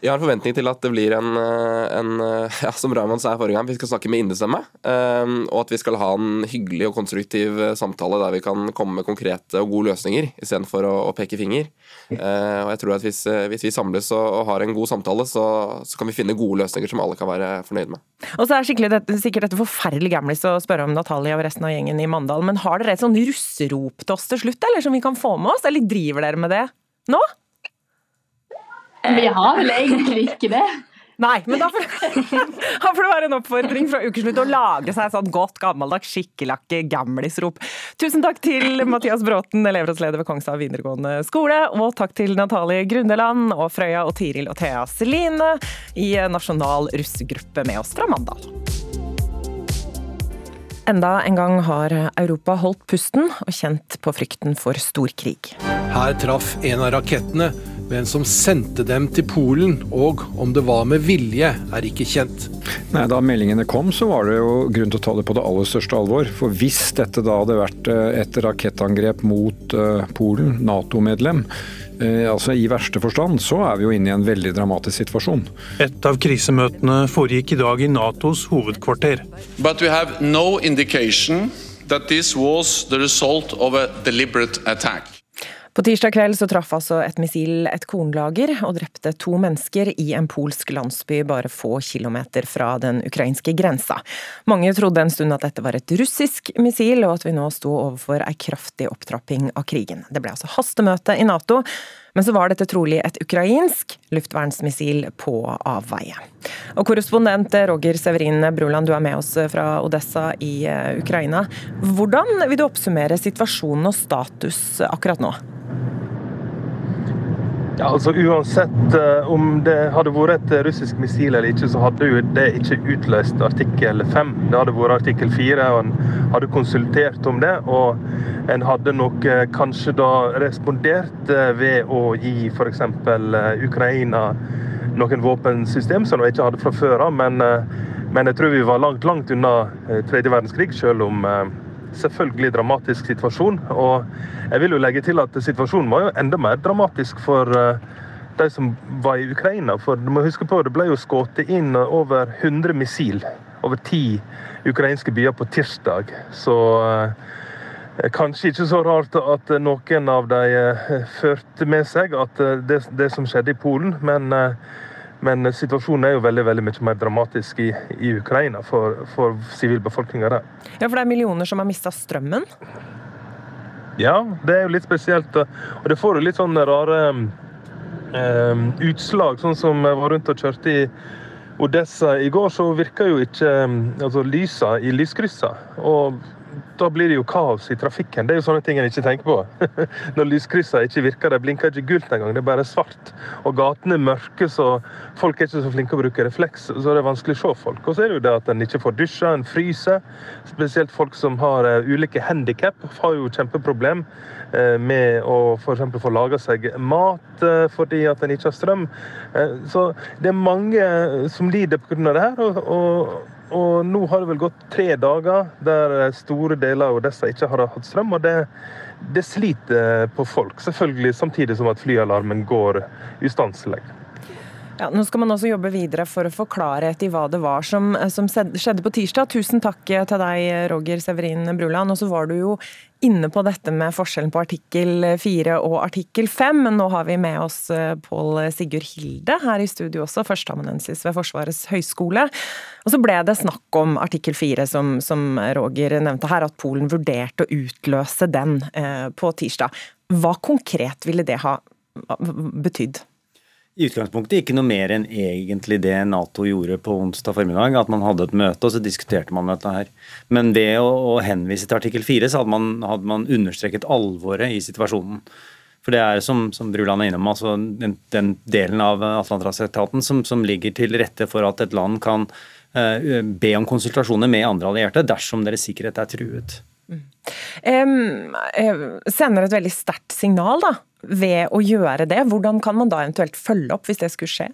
Jeg har forventning til at det blir en, eh, en eh, ja, som Raymond sa forrige gang, vi skal snakke med innestemme. Um, og at vi skal ha en hyggelig og konstruktiv samtale der vi kan komme med konkrete og gode løsninger istedenfor å, å peke finger. Og jeg tror at hvis, hvis vi samles og, og, har en god samtale, så, så, kan vi finne gode løsninger som alle kan være fornøyd med. Og så er det sikkert dette forferdelig gamlis å spørre om Natalia og resten av gjengen i Mandal, men har dere et sånn russerop til oss til slutt, eller som vi kan få med oss? Eller driver dere med det nå? Vi har vel egentlig ikke det. Nei, men da får, da får det være en oppfordring fra Ukeslutt å lage seg sånn godt gammeldags skikkelakke gamlisrop. Tusen takk til Mathias Bråten, elevrådsleder ved Kongshaug videregående skole, og takk til Natalie Grundeland og Frøya og Tiril og Thea Celine i Nasjonal russegruppe med oss fra Mandal. Enda en gang har Europa holdt pusten og kjent på frykten for storkrig. Her traff en av rakettene hvem som sendte dem til Polen, og om det var med vilje, er ikke kjent. Nei, Da meldingene kom, så var det jo grunn til å ta det på det aller største alvor. For hvis dette da hadde vært eh, et rakettangrep mot uh, Polen, Nato-medlem, Eh, altså I verste forstand så er vi jo inne i en veldig dramatisk situasjon. Et av krisemøtene foregikk i dag i Natos hovedkvarter. But we have no indication that this was the result of a deliberate attack. På tirsdag kveld så traff altså et missil et kornlager og drepte to mennesker i en polsk landsby bare få kilometer fra den ukrainske grensa. Mange trodde en stund at dette var et russisk missil, og at vi nå sto overfor ei kraftig opptrapping av krigen. Det ble altså hastemøte i Nato, men så var dette trolig et ukrainsk luftvernsmissil på avveie. Og korrespondent Roger Severin Bruland, du er med oss fra Odessa i eh, Ukraina. Hvordan vil du oppsummere situasjonen og status akkurat nå? Ja, altså Uansett uh, om det hadde vært et russisk missil eller ikke, så hadde jo det ikke utløst artikkel 5. Det hadde vært artikkel 4, og en hadde konsultert om det. Og en hadde nok uh, kanskje da respondert uh, ved å gi f.eks. Ukraina noen våpensystem som de ikke hadde fra før av. Men, men, jeg tror vi var langt, langt unna tredje verdenskrig, selv om selvfølgelig dramatisk situasjon. Og jeg vil jo legge til at situasjonen var jo enda mer dramatisk for eh, de som var i Ukraina. For du må huske på, det ble jo skutt inn over 100 missil over ti ukrainske byer på tirsdag. Så eh, kanskje ikke så rart at noen av dem eh, førte med seg at det, det som skjedde i Polen. men men situasjonen er jo veldig veldig mye mer dramatisk i, i Ukraina for, sivilbefolkninga der. Ja, For det er millioner som har mista strømmen? Ja, det er jo litt spesielt. Og det får jo litt sånne rare um, utslag, sånn som jeg var rundt og kjørte i Odessa i går, så virka jo ikke altså, lysa i lyskryssa. Og da blir det jo kaos i trafikken. Det er jo sånne ting en ikke tenker på. Når lyskryssene ikke virker, de blinker ikke gult engang, det er bare svart. Og gatene er mørke, så folk er ikke så flinke å bruke refleks, så det er vanskelig å se folk. Og så er det jo det at en ikke får dusja, en fryser. Spesielt folk som har uh, ulike handikap, har jo kjempeproblem uh, med å f.eks. få laga seg mat uh, fordi at en ikke har strøm. så det er mange som lider pga. det her. og, og nå har det vel gått tre dager der store deler av Odessa ikke har hatt strøm. og det, det sliter på folk, selvfølgelig samtidig som at flyalarmen går ustanselig. Ja, nå skal man også jobbe videre for å få klarhet i hva det var som, som skjedde på tirsdag. Tusen takk til deg, Roger Severin Bruland. Og så var du jo inne på dette med forskjellen på artikkel 4 og artikkel 5. Men nå har vi med oss eh, Pål Sigurd Hilde her i studio også, førsteamanuensis ved Forsvarets høgskole. Og så ble det snakk om artikkel 4, som, som Roger nevnte her, at Polen vurderte å utløse den eh, på tirsdag. Hva konkret ville det ha betydd? I utgangspunktet ikke noe mer enn egentlig det Nato gjorde på onsdag formiddag. At man hadde et møte, og så diskuterte man dette her. Men ved å, å henvise til artikkel 4, så hadde man, hadde man, understreket alvoret i situasjonen. For det er som, som Bruland er innom, altså den, den delen av Atlanterhavstraktaten som, som ligger til rette for at et land kan uh, be om konsultasjoner med andre allierte dersom deres sikkerhet er truet. Mm. Um, sender et veldig sterkt signal da, ved å gjøre det. Hvordan kan man da eventuelt følge opp hvis det skulle skje?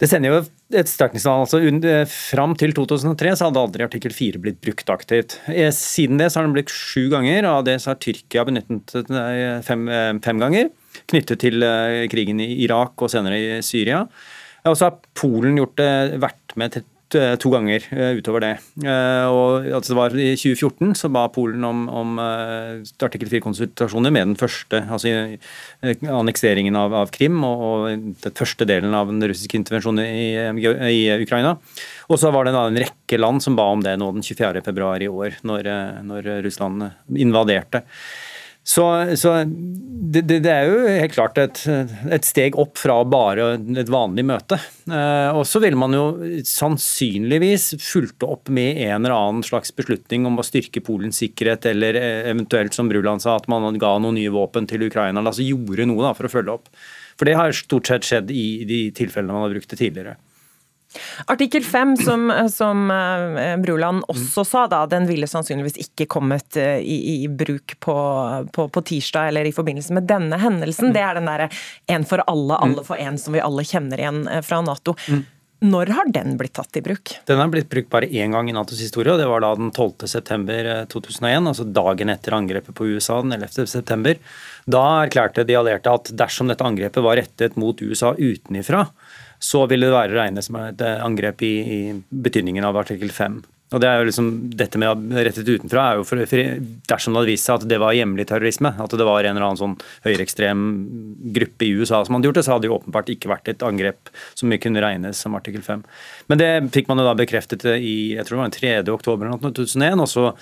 Det sender jo et sterkt signal. Altså, eh, fram til 2003 så hadde aldri artikkel 4 blitt brukt aktivt. Eh, siden det så har den blitt sju ganger, og av det så har Tyrkia benyttet den fem, fem ganger. Knyttet til krigen i Irak og senere i Syria. Og så har Polen gjort det, vært med Eh, to ganger eh, utover det. Eh, og altså det var I 2014 så ba Polen om, om artikkel 4-konsultasjoner med den første, altså annekseringen av, av Krim og, og, den første delen av den russiske intervensjonen i, i Ukraina. Og så var det da en rekke land som ba om det nå den 24.2 i år, når, når Russland invaderte. Så, så det, det, er jo helt klart et, et, steg opp fra bare et vanlig møte. Eh, og så vil man jo sannsynligvis fulgt opp med en eller annen slags beslutning om å styrke Polens sikkerhet, eller eh, eventuelt, som Bruland sa, at man ga noen nye våpen til Ukraina. Altså gjorde noe da, for å følge opp. For det har stort sett skjedd i de tilfellene man har brukt det tidligere. Artikkel 5, som, som uh, Bruland også sa, da, den ville sannsynligvis ikke kommet uh, i, i, bruk på, på, på, tirsdag eller i forbindelse med denne hendelsen. Mm. Det er den derre én for alle, alle for én som vi alle kjenner igjen uh, fra Nato. Mm. Når har den blitt tatt i bruk? Den har blitt brukt bare én gang i Natos historie, og det var da den 12.9.2001, eh, altså dagen etter angrepet på USA den 11.9. Da erklærte de allierte at dersom dette angrepet var rettet mot USA utenifra, så ville det være regnet som et angrep i, i betydningen av artikkel 5. Og det er jo liksom, Dette med rettet utenfra er jo for, for, dersom det hadde vist seg at det var hjemlig terrorisme, at det var en eller annen sånn høyreekstrem gruppe i USA som hadde gjort det, så hadde det jo åpenbart ikke vært et angrep som kunne regnes som artikkel 5. Men det fikk man jo da bekreftet i jeg tror det var den 3. oktober 2001. og så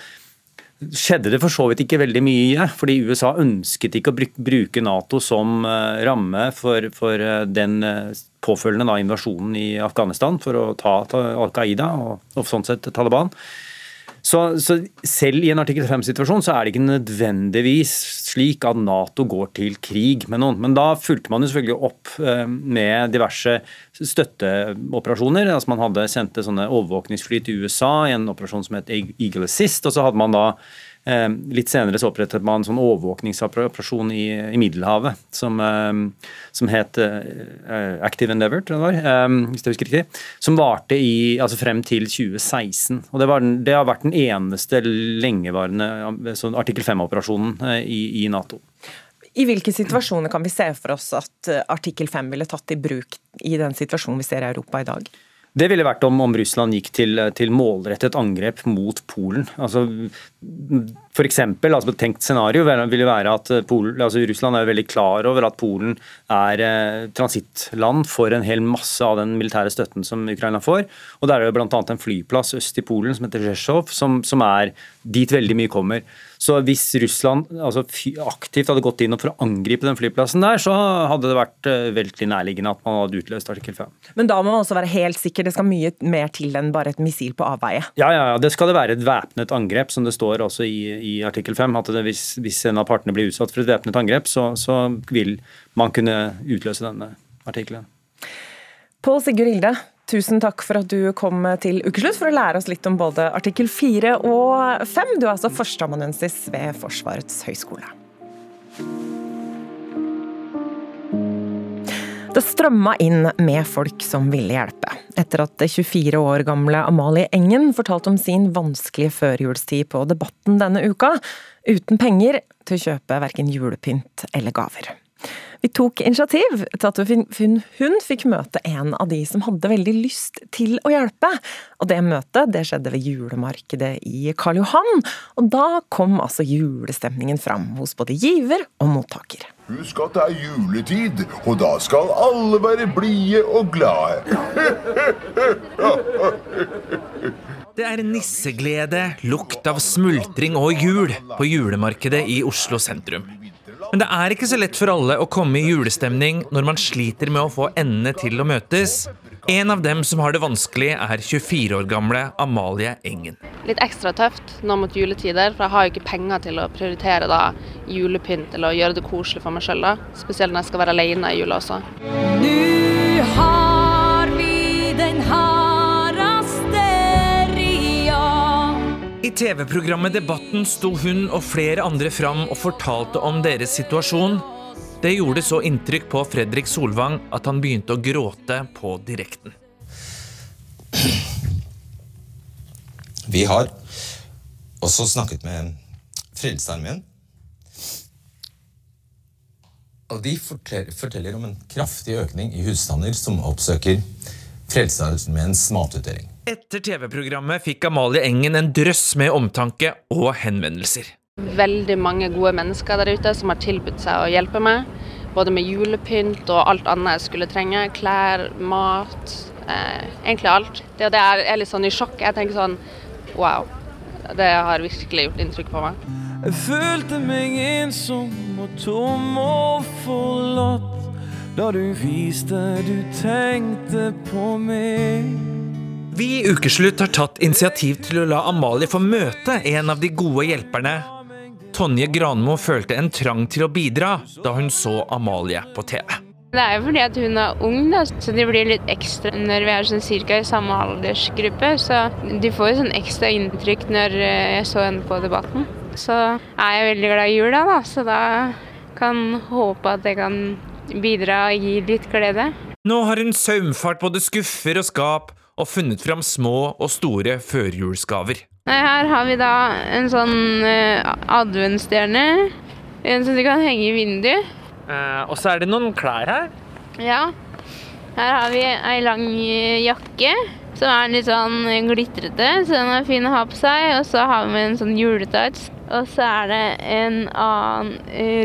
skjedde det for så vidt ikke veldig mye, fordi USA ønsket ikke å bruke Nato som eh, ramme for, for eh, den eh, påfølgende da, invasjonen i Afghanistan for å ta Al Qaida og, og sånn sett Taliban. Så, så, selv i en artikkel 5-situasjon så er det ikke nødvendigvis slik at Nato går til krig med noen. Men da fulgte man jo selvfølgelig opp med diverse støtteoperasjoner. altså Man hadde sendte sånne overvåkningsfly til USA i en operasjon som het Eagle Assist. Og så hadde man da eh, Litt senere så opprettet man en sånn overvåkningsoperasjon i, i Middelhavet som, eh, som het uh, Active Endeavour, tror jeg det var, hvis jeg husker riktig. Som varte i, altså frem til 2016. og Det, den, det har vært den eneste lengevarende sånn artikkel 5-operasjonen uh, i, i Nato. I hvilke situasjoner kan vi se for oss at eh, artikkel 5 ville tatt i bruk i den situasjonen vi ser i Europa i dag? Det ville vært om, om Russland gikk til, til, målrettet angrep mot Polen. Altså, for eksempel, altså tenkt scenario ville være at Polen, altså Russland er veldig klar over at Polen er eh, transittland for en hel masse av den militære støtten som Ukraina får. Og Der er det bl.a. en flyplass øst i Polen som heter Zjezjov, som, som er dit veldig mye kommer. Så hvis Russland altså, aktivt hadde gått inn for å angripe den flyplassen der, så hadde det vært uh, veldig nærliggende at man hadde utløst artikkel 5. Men da må man også være helt sikker, det skal mye mer til enn bare et missil på avveie? Ja, ja, ja. Det skal det være et væpnet angrep, som det står også i, i artikkel 5. At det, hvis, hvis, en av partene blir utsatt for et væpnet angrep, så, så vil man kunne utløse denne artikkelen. Pål Sigurd Hilde, Tusen takk for at du kom til Ukeslutt for å lære oss litt om både artikkel 4 og 5. Du er altså førsteamanuensis ved Forsvarets høgskole. Det strømma inn med folk som ville hjelpe, etter at 24 år gamle Amalie Engen fortalte om sin vanskelige førjulstid på Debatten denne uka, uten penger til å kjøpe verken julepynt eller gaver. Vi tok initiativ til at hun fikk møte en av de som hadde veldig lyst til å hjelpe. Og det møtet det skjedde ved julemarkedet i Karl Johan. Og da kom altså julestemningen fram hos både giver og mottaker. Husk at det er juletid, og da skal alle være blide og glade. Det er nisseglede, lukt av smultring og jul på julemarkedet i Oslo sentrum. Men det er ikke så lett for alle å komme i julestemning når man sliter med å få endene til å møtes. En av dem som har det vanskelig, er 24 år gamle Amalie Engen. Litt ekstra tøft nå mot juletider, for jeg har jo ikke penger til å prioritere da julepynt eller å gjøre det koselig for meg sjøl. Spesielt når jeg skal være alene i jula også. Nå har vi den her I TV-programmet Debatten sto hun og flere andre fram og fortalte om deres situasjon. Det gjorde så inntrykk på Fredrik Solvang at han begynte å gråte på direkten. Vi har også snakket med Frelsesarmeen. Og de forteller om en kraftig økning i husstander som oppsøker Frelsesarmeens matutdeling. Etter TV-programmet fikk Amalie Engen en drøss med omtanke og henvendelser. Veldig mange gode mennesker der ute som har tilbudt seg å hjelpe meg. Både med julepynt og alt annet jeg skulle trenge. Klær, mat. Eh, egentlig alt. Det, det er, er litt sånn i sjokk. Jeg tenker sånn wow. Det har virkelig gjort inntrykk på meg. Jeg følte meg ensom og tom og forlatt da du viste du tenkte på meg. Vi i Ukeslutt har tatt initiativ til å la Amalie få møte en av de gode hjelperne. Tonje Granmo følte en trang til å bidra da hun så Amalie på TV. Det er jo fordi at hun er ung, da, så de blir litt ekstra når vi er sånn cirka i samme aldersgruppe. Så de får jo sånn ekstra inntrykk når eh, jeg så henne på Debatten. Så er jeg veldig glad i jula, da, så da kan håpe at jeg kan bidra og gi litt glede. Nå har hun saumfart både skuffer og skap, og funnet fram små og store førjulsgaver. Her har vi da en sånn uh, adventsstjerne. En som du kan henge i vinduet. Uh, og så er det noen klær her. Ja. Her har vi ei lang jakke som er litt sånn glitrete, så den er fin å ha på seg. Og så har vi en sånn juletights. Og så er det en annen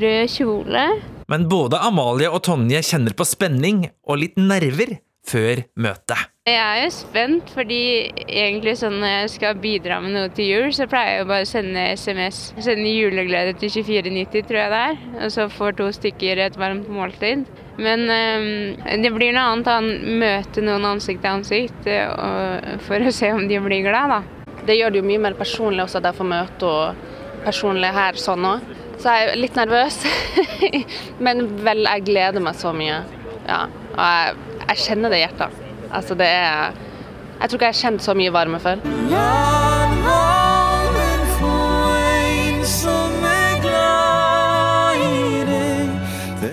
rød kjole. Men både Amalie og Tonje kjenner på spenning og litt nerver før møtet. Jeg er jo spent, fordi egentlig sånn når jeg skal bidra med noe til jul, så pleier jeg jo bare å sende SMS. Sende juleglede til 2490, tror jeg det er. Og så får to stykker et varmt måltid. Men um, det blir noe annet å møte noen ansikt til ansikt og, for å se om de blir glad, da. Det gjør det jo mye mer personlig også at jeg får møte og personlig her sånn òg. Så jeg er litt nervøs. Men vel, jeg gleder meg så mye. Ja. Og jeg, jeg kjenner det i hjertet. Altså, det er Jeg tror ikke jeg har kjent så mye varme før.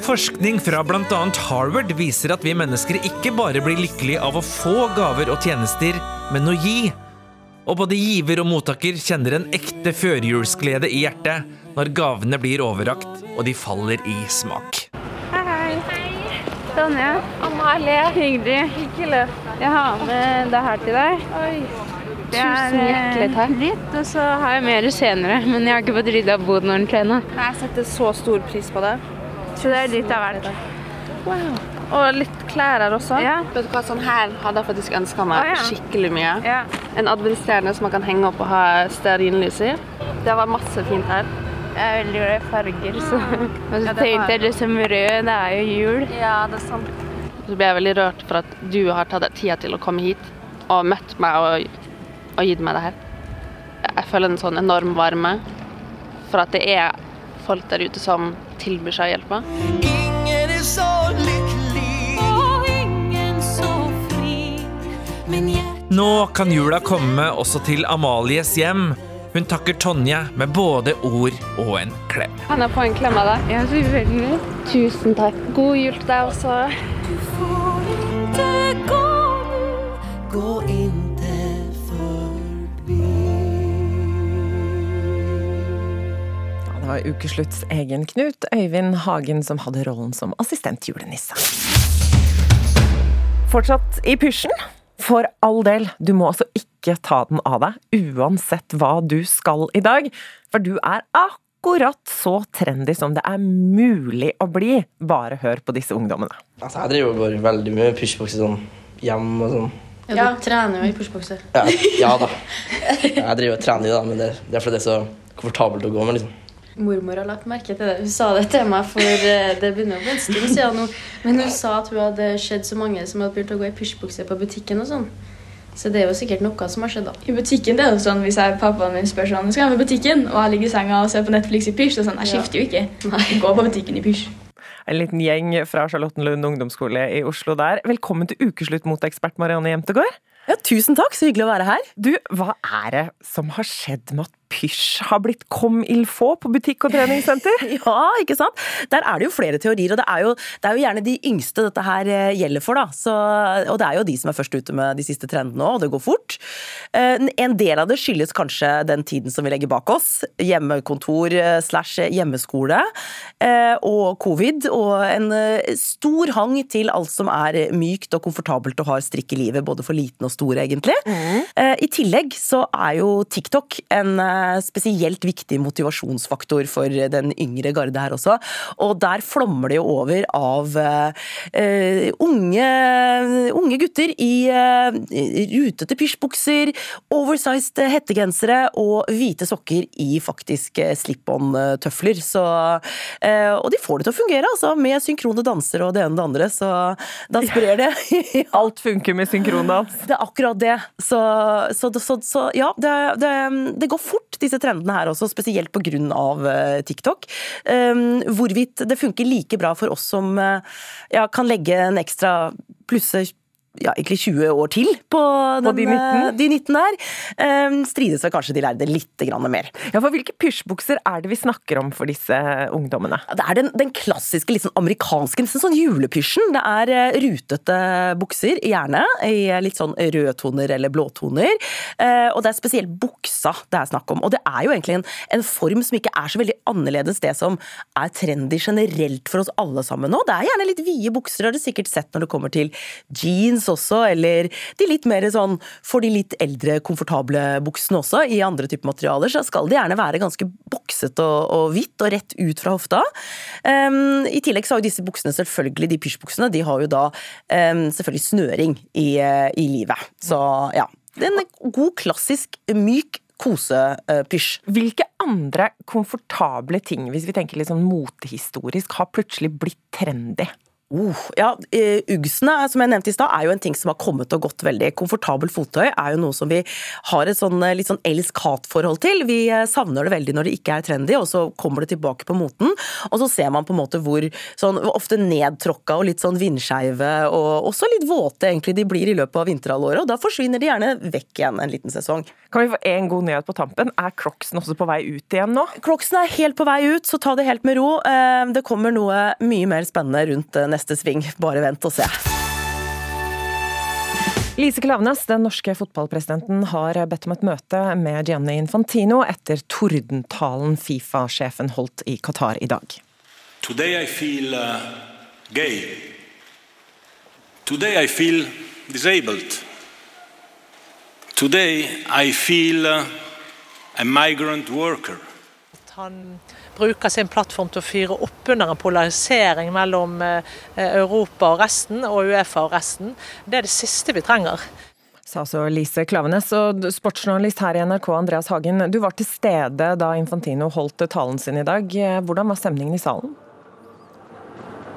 Forskning fra bl.a. Harvard viser at vi mennesker ikke bare blir lykkelige av å få gaver og tjenester, men å gi. Og både giver og mottaker kjenner en ekte førjulsglede i hjertet når gavene blir overrakt og de faller i smak. Hei. Hei. Tonje. Amalie. Hyggelig. Hyggelig. Jeg har med det her til deg. Oi. Det er hjertelig, her. Litt, og så har jeg mer senere. Men jeg har ikke fått rydda boden ordentlig ennå. Jeg setter så stor pris på det. Så det er litt av hvert. Wow. Og litt klær her også. Ja. Vet du hva, Sånn her hadde jeg faktisk ønska meg oh, ja. skikkelig mye. Ja. En adventsstjerne som man kan henge opp og ha stearinlys i. Det var masse fint her. Jeg er veldig glad i farger, så Og så tenkte jeg liksom rød, det er jo jul. Ja, det er sant. Så ble jeg veldig rørt for at du har tatt deg tida til å komme hit og møtt meg og, og gitt meg det her. Jeg føler en sånn enorm varme for at det er folk der ute som tilbyr seg å hjelpe. Ingen er så lykkelig, og ingen så fri. Men jeg Nå kan jula komme også til Amalies hjem. Hun takker Tonje med både ord og en klem. Kan jeg få en klem av deg? Ja, selvfølgelig. Tusen takk. God jul til deg også. Du får ikke gå nå, gå inte Det var ukeslutts egen Knut, Øyvind Hagen, som hadde rollen som assistent julenisse. Fortsatt i pysjen? For all del, du må altså ikke ta den av deg, uansett hva du skal i dag. For du er akkurat så trendy som det er mulig å bli. Bare hør på disse ungdommene. Altså, jeg driver bare veldig mye pushbokser sånn hjemme og sånn. Ja, du trener jo i pushbokser. Ja, ja da. Jeg driver og trener i det, da, men det, det er fordi det er så komfortabelt å gå med. liksom. Mormor har lagt merke til det. Hun sa det til meg for eh, det begynner å bli en stund siden nå. Men hun sa at hun hadde sett så mange som hadde begynt å gå i pysjbukse på butikken og sånn. Så det er jo sikkert noe som har skjedd da. I butikken det er jo sånn, Hvis jeg, pappaen min spør sånn, skal jeg på butikken, og jeg ligger i senga og ser på Netflix i pysj, så sånn, jeg skifter jo ikke. Jeg går på butikken i pysj. En liten gjeng fra Charlottenlund ungdomsskole i Oslo der. Velkommen til ukeslutt mot ekspert Marianne Jemtegård. Ja, tusen takk, så hyggelig å være her. Du, hva er det som har skjedd med at pysj har blitt comme il faut på butikk og treningssenter? ja, ikke sant? Der er det jo flere teorier, og det er jo, det er jo gjerne de yngste dette her eh, gjelder for. da. Så, og det er jo de som er først ute med de siste trendene òg, og det går fort. Eh, en del av det skyldes kanskje den tiden som vi legger bak oss. Hjemmekontor eh, slash hjemmeskole og covid, og en stor hang til alt som er mykt og komfortabelt og har strikk i livet, både for liten og stor, egentlig. Mm. I tillegg så er jo TikTok en spesielt viktig motivasjonsfaktor for den yngre garde her også. Og der flommer det jo over av uh, unge, unge, gutter i uh, rutete pysjbukser, oversized hettegensere og hvite sokker i faktisk slip-on-tøfler. Uh, Og de får det til å fungere, altså, med synkrone danser og det ene og det andre, så da sprer det. Alt funker med synkrondans. Det er akkurat det. Så, så, så, så ja, det, det, det går fort, disse trendene her også, spesielt pga. Uh, TikTok. Um, hvorvidt det funker like bra for oss som uh, ja, kan legge en ekstra plusse ja, egentlig 20 år til på, den, på de, 19? de 19 der. Um, strides vel kanskje de lærde litt mer. Ja, for Hvilke pysjbukser er det vi snakker om for disse ungdommene? Det er den, den klassiske, litt sånn amerikanske, nesten sånn julepysjen. Det er uh, rutete bukser, gjerne i litt sånn rødtoner eller blåtoner. Uh, og det er spesielt buksa det er snakk om. Og det er jo egentlig en, en, form som ikke er så veldig annerledes det som er trendy generelt for oss alle sammen nå. Det er gjerne litt vide bukser, har du sikkert sett når det kommer til jeans jeans også, eller de litt mer sånn for de litt eldre, komfortable buksene også. I andre typer materialer så skal det gjerne være ganske bokset og, og hvitt og rett ut fra hofta. Um, I tillegg så har jo disse buksene selvfølgelig, de pysjbuksene, de har jo da um, selvfølgelig snøring i, i livet. Så ja. Det er en god, klassisk, myk kosepysj. Hvilke andre komfortable ting, hvis vi tenker litt sånn motehistorisk, har plutselig blitt trendy? Uh, ja, eh, Uggsene som jeg nevnte i stad, er jo en ting som har kommet og gått veldig. Komfortabel fottøy er jo noe som vi har et sånn, eh, litt sånn elsk-hat-forhold til. Vi eh, savner det veldig når det ikke er trendy, og så kommer det tilbake på moten. Og så ser man på en måte hvor sånn, ofte nedtråkka og litt sånn vindskeive, og også litt våte egentlig de blir i løpet av vinterhalvåret. Og da forsvinner de gjerne vekk igjen en liten sesong. Kan vi få en god nyhet på tampen? Er Crocsen også på vei ut igjen nå? Crocsen er helt på vei ut, så ta det helt med ro. Det kommer noe mye mer spennende rundt neste neste sving. Bare vent og se. Lise Klaveness, den norske fotballpresidenten, har bedt om et møte med Gianni Infantino etter tordentalen Fifa-sjefen holdt i Qatar i dag. Today I feel uh, gay. Today I feel disabled. Today I feel uh, a migrant worker. Han bruker sin plattform til å fyre opp under en polarisering mellom eh, Europa og resten, og Uefa og resten. Det er det siste vi trenger. Sa så Lise Klavenes. Og sportsjournalist her i NRK, Andreas Hagen. Du var til stede da Infantino holdt talen sin i dag. Hvordan var stemningen i salen?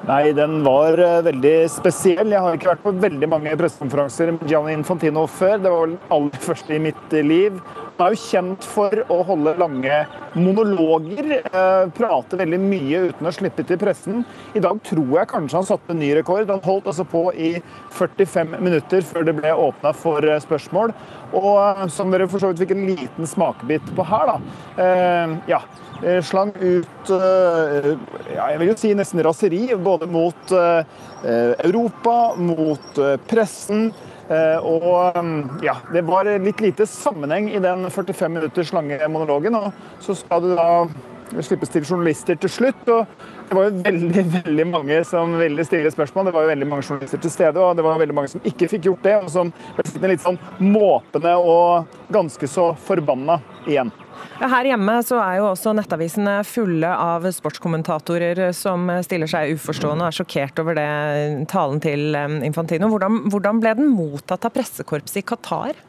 Nei, den var eh, veldig spesiell. Jeg har ikke vært på veldig mange pressekonferanser med Gianni Infantino før. Det var vel aller første i mitt liv. Han er jo kjent for å holde lange monologer, eh, prate veldig mye uten å slippe til pressen. I dag tror jeg kanskje han satte en ny rekord. Han holdt altså på i 45 minutter før det ble åpna for eh, spørsmål. Og eh, som dere for så vidt fikk en liten smakebit på her, da. ja, slang ut ja, jeg vil jo si nesten raseri, både mot Europa, mot pressen. Eh, og mm, ja, det var litt lite sammenheng i den 45 minutters lange monologen. Og så skal det da slippes til journalister til slutt. og det var jo veldig veldig mange som ville stille spørsmål. Det var jo veldig mange journalister til stede, og det var veldig mange som ikke fikk gjort det. Og som ble sittende litt sånn måpende og ganske så forbanna igjen. Her hjemme så er jo også nettavisene fulle av sportskommentatorer som stiller seg uforstående og er sjokkert over det talen til Infantino. Hvordan, hvordan ble den mottatt av pressekorpset i Qatar?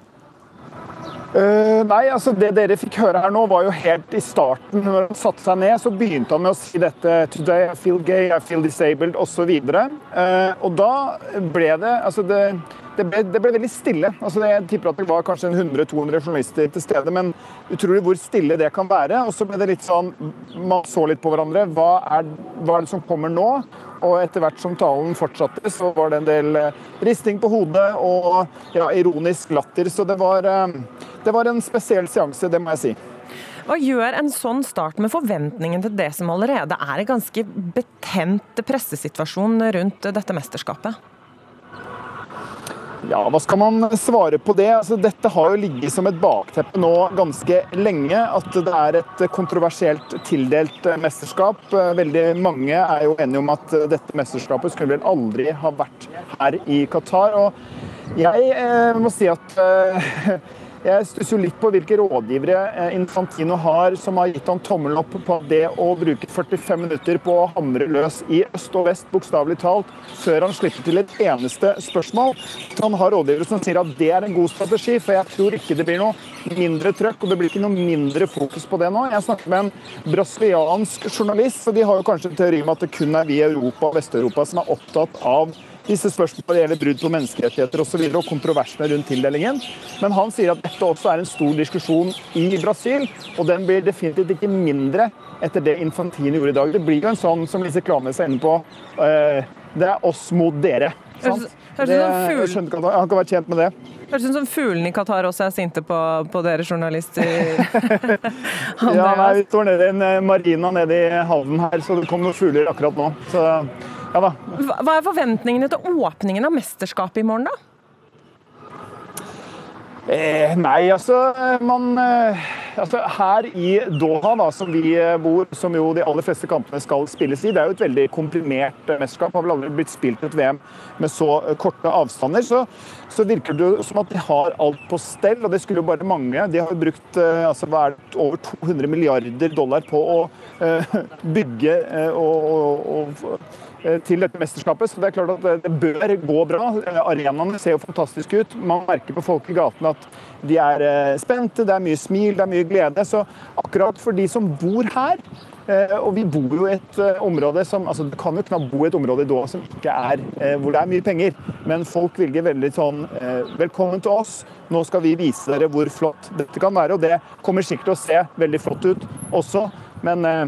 Uh, nei, altså Det dere fikk høre her nå, var jo helt i starten. Når han satte seg ned, så begynte han med å si dette Today I feel gay, I feel disabled osv. Uh, eh, og da ble det altså det det ble, det ble, veldig stille. Altså, jeg tipper at det var kanskje 100-200 journalister til stede, men utrolig hvor stille det kan være. Og så ble det litt sånn Man så litt på hverandre. Hva er, hva er det som kommer nå? Og etter hvert som talen fortsatte, så var det en del eh, risting på hodet og ja, ironisk latter. Så det var, eh, det var en spesiell seanse, det må jeg si. Hva gjør en sånn start med forventningen til det som allerede er en ganske betent pressesituasjon rundt dette mesterskapet? Ja, hva skal man svare på det? Altså, dette har jo ligget som et bakteppe nå ganske lenge. At det er et kontroversielt tildelt mesterskap. Veldig mange er jo enige om at dette mesterskapet skulle vel aldri ha vært her i Qatar. Og jeg eh, må si at eh, jeg stusser litt på hvilke rådgivere eh, Infantino har som har gitt han tommelen opp på det å bruke 45 minutter på å hamre løs i øst og vest, bokstavelig talt, før han slipper til et eneste spørsmål. Han har rådgivere som sier at det er en god strategi, for jeg tror ikke det blir noe mindre trøkk, og det blir ikke noe mindre fokus på det nå. Jeg snakker med en brasiliansk journalist, og de har jo kanskje en teori om at det kun er vi i Europa og Vest-Europa som er opptatt av disse spørsmålene gjelder brudd på menneskerettigheter osv. Og, så og kontroversene rundt tildelingen. Men han sier at dette også er en stor diskusjon i Brasil, og den blir definitivt ikke mindre etter det Infantini gjorde i dag. Det blir jo en sånn, som Lise Klame er inne på, uh, det er oss mot dere. sant? Det, jeg skjønner ikke at han, han kan være tjent med det. Høres ut som fuglene i Qatar også er sinte på, på dere journalister. Ja, nei, Vi står nede i en eh, marina nede i havnen her, så det kom noen fugler akkurat nå. Så ja da. Hva er forventningene til åpningen av mesterskapet i morgen, da? Eh, nei, altså, man, eh, altså Her i Doha, da, som vi eh, bor, som jo de aller fleste kampene skal spilles i, det er jo et veldig komprimert eh, mesterskap. Har vel aldri blitt spilt et VM med så korte avstander. Så, så virker det jo som at de har alt på stell, og det skulle jo bare mange. De har jo brukt altså, er over 200 milliarder dollar på å uh, bygge uh, og, og, og til dette mesterskapet. Så det er klart at det- det bør gå bra. Eh, Arenaene ser jo fantastiske ut. Man merker på folk i gatene at de er eh, spente, det er mye smil, det er mye glede. Så akkurat for de som bor her, eh, og vi bor jo i et eh, område som altså Du kan jo knapt bo i et område i Doha som ikke er eh, hvor det er mye penger, men folk velger veldig sånn eh, Velkommen til oss. Nå skal vi vise dere hvor flott dette kan være. Og det kommer sikkert til å se veldig flott ut også, men eh,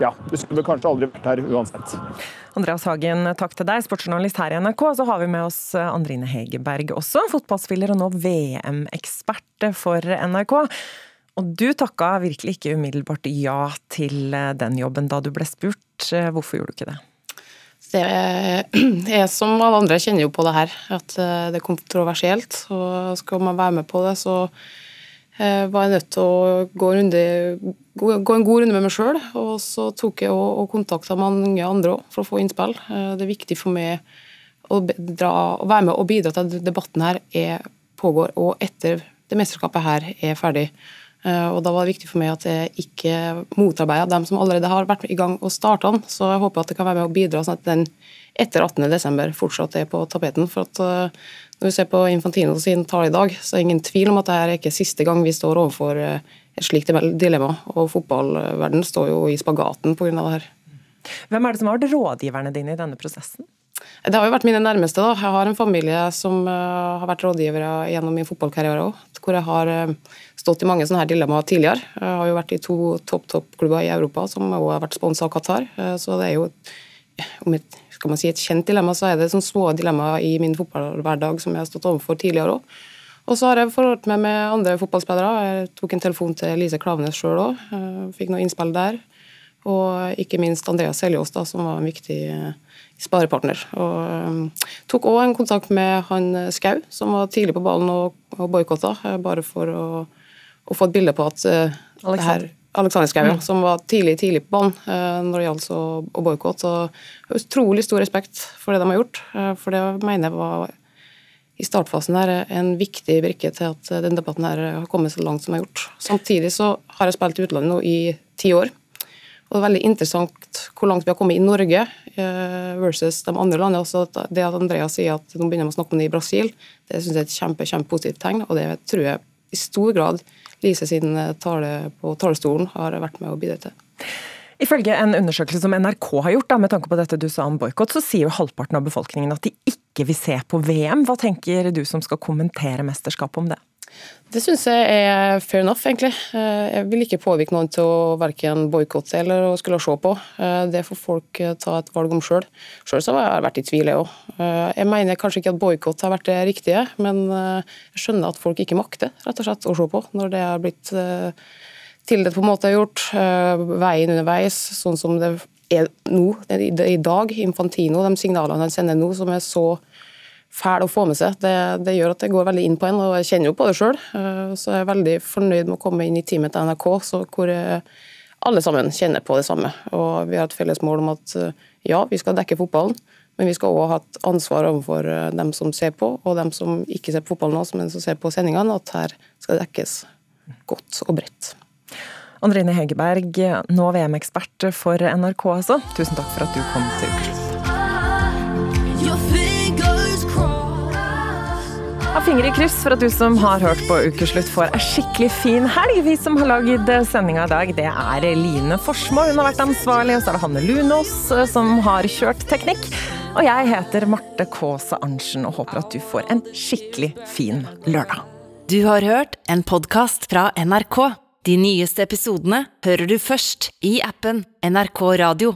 ja, du skulle kanskje aldri vært her uansett. Andreas Hagen, takk til deg, sportsjournalist her i NRK. Så har vi med oss eh, Andrine Hegerberg også, fotballspiller og nå VM-ekspert for NRK. Og du takka virkelig ikke umiddelbart ja til eh, den jobben da du ble spurt. Eh, Hvorfor gjorde du ikke det? Det er, som alle andre kjenner jo på det her, at det er kontroversielt. Og skal man være med på det, så var jeg nødt til å gå runde, gå, en god runde med meg sjøl. Og så tok jeg og, og kontakta mange andre òg for å få innspill. Eh, Det er viktig for meg å, bedra, å være med og bidra til at debatten her er, pågår, og etter det mesterskapet her er ferdig. Eh, Og Da var det viktig for meg at jeg ikke motarbeider dem som allerede har vært i gang og starta den. Så jeg håper at det kan være med å bidra sånn at den etter 18.12. fortsatt er på tapeten. For at eh, Når vi ser på Infantino sin tale i dag, så er det ingen tvil om at dette er ikke siste gang vi står overfor eh, et slikt dilemma. Og fotballverden står jo i spagaten pga. det her. Hvem er det som har vært rådgiverne dine i denne prosessen? Det har jo vært mine nærmeste. da. Jeg har en familie som eh, har vært rådgivere gjennom min fotballkarriere òg. Hvor jeg har eh, stått i mange sånne her dilemmaer tidligere. Jeg har jo vært i to topp-topp-klubber i Europa som òg har vært sponsa av Qatar. Eh, Så det er jo om et, skal man si et kjent dilemma, så er det sånne små dilemmaer i min fotballhverdag som jeg har stått overfor tidligere òg. Og så har jeg forholdt meg med andre fotballspillere. Jeg tok en telefon til Lise Klavenes sjøl òg. Fikk noe innspill der. Og ikke minst Andreas Seljås, da, som var en viktig eh, sparepartner. Og um, tok òg en kontakt med han eh, Skau, som var tidlig på ballen og, og boikotta, eh, bare for å, å få et bilde på at uh, det her Alexander Skau, Mm. som var tidlig tidlig på banen uh, når det gjaldt å, å boikotte. Utrolig stor respekt for det de har gjort, uh, for det mener jeg var i startfasen her en viktig brikke til at uh, den debatten her har kommet så langt som den har gjort. Samtidig så har jeg spilt i utlandet nå i ti år. Og det er veldig interessant hvor langt vi har kommet i Norge eh, versus de andre landene. Også det at Andreas sier at nå begynner man å snakke om det i Brasil, det synes jeg er et kjempe, kjempepositivt tegn. Og det tror jeg i stor grad Lise sin eh, tale på talerstolen har vært med å bidra til. Ifølge en undersøkelse som NRK har gjort, da, med tanke på dette du sa om boikott, så sier jo halvparten av befolkningen at de ikke vil se på VM. Hva tenker du som skal kommentere mesterskapet om det? Det syns jeg er fair enough, egentlig. Eh, Jeg vil ikke påvirke noen til å verken boikotte eller å skulle se på. Eh, Det får folk eh, ta et valg om sjøl. Sjøl har jeg vært i tvil, jeg òg. Jeg mener kanskje ikke at boikott har vært det riktige, men jeg skjønner at folk ikke makter rett og slett å se på når det har blitt tildelt på en måte gjort. Veien underveis, sånn som det er nå, i dag. Infantino, de signalene han sender nå, som er så fæl å få med seg. Det, det gjør at det går veldig inn på en, og jeg kjenner jo på det sjøl. Så jeg er veldig fornøyd med å komme inn i teamet til NRK, hvor eh, alle sammen kjenner på det samme. Og vi har et felles mål om at eh, ja, vi skal dekke fotballen, men vi skal òg ha et ansvar overfor eh, dem som ser på, og dem som ikke ser på fotballen også, men som ser på sendingene, at her skal det dekkes godt og bredt. Andrine Hegerberg, nå VM-ekspert for NRK altså. Tusen takk for at du kom til Ukeslutt. Ha fingre i kryss for at du som har hørt på Ukeslutt får ei skikkelig fin helg. Vi som har lagd sendinga i dag, det er Line Forsmo. Hun har vært ansvarlig, og så er det Hanne Lunås eh, som har kjørt teknikk. Og jeg heter Marte Kaasa Arntzen og håper at du får en skikkelig fin lørdag. Du har hørt en podkast fra NRK. De nyeste episodene hører du først i appen NRK Radio.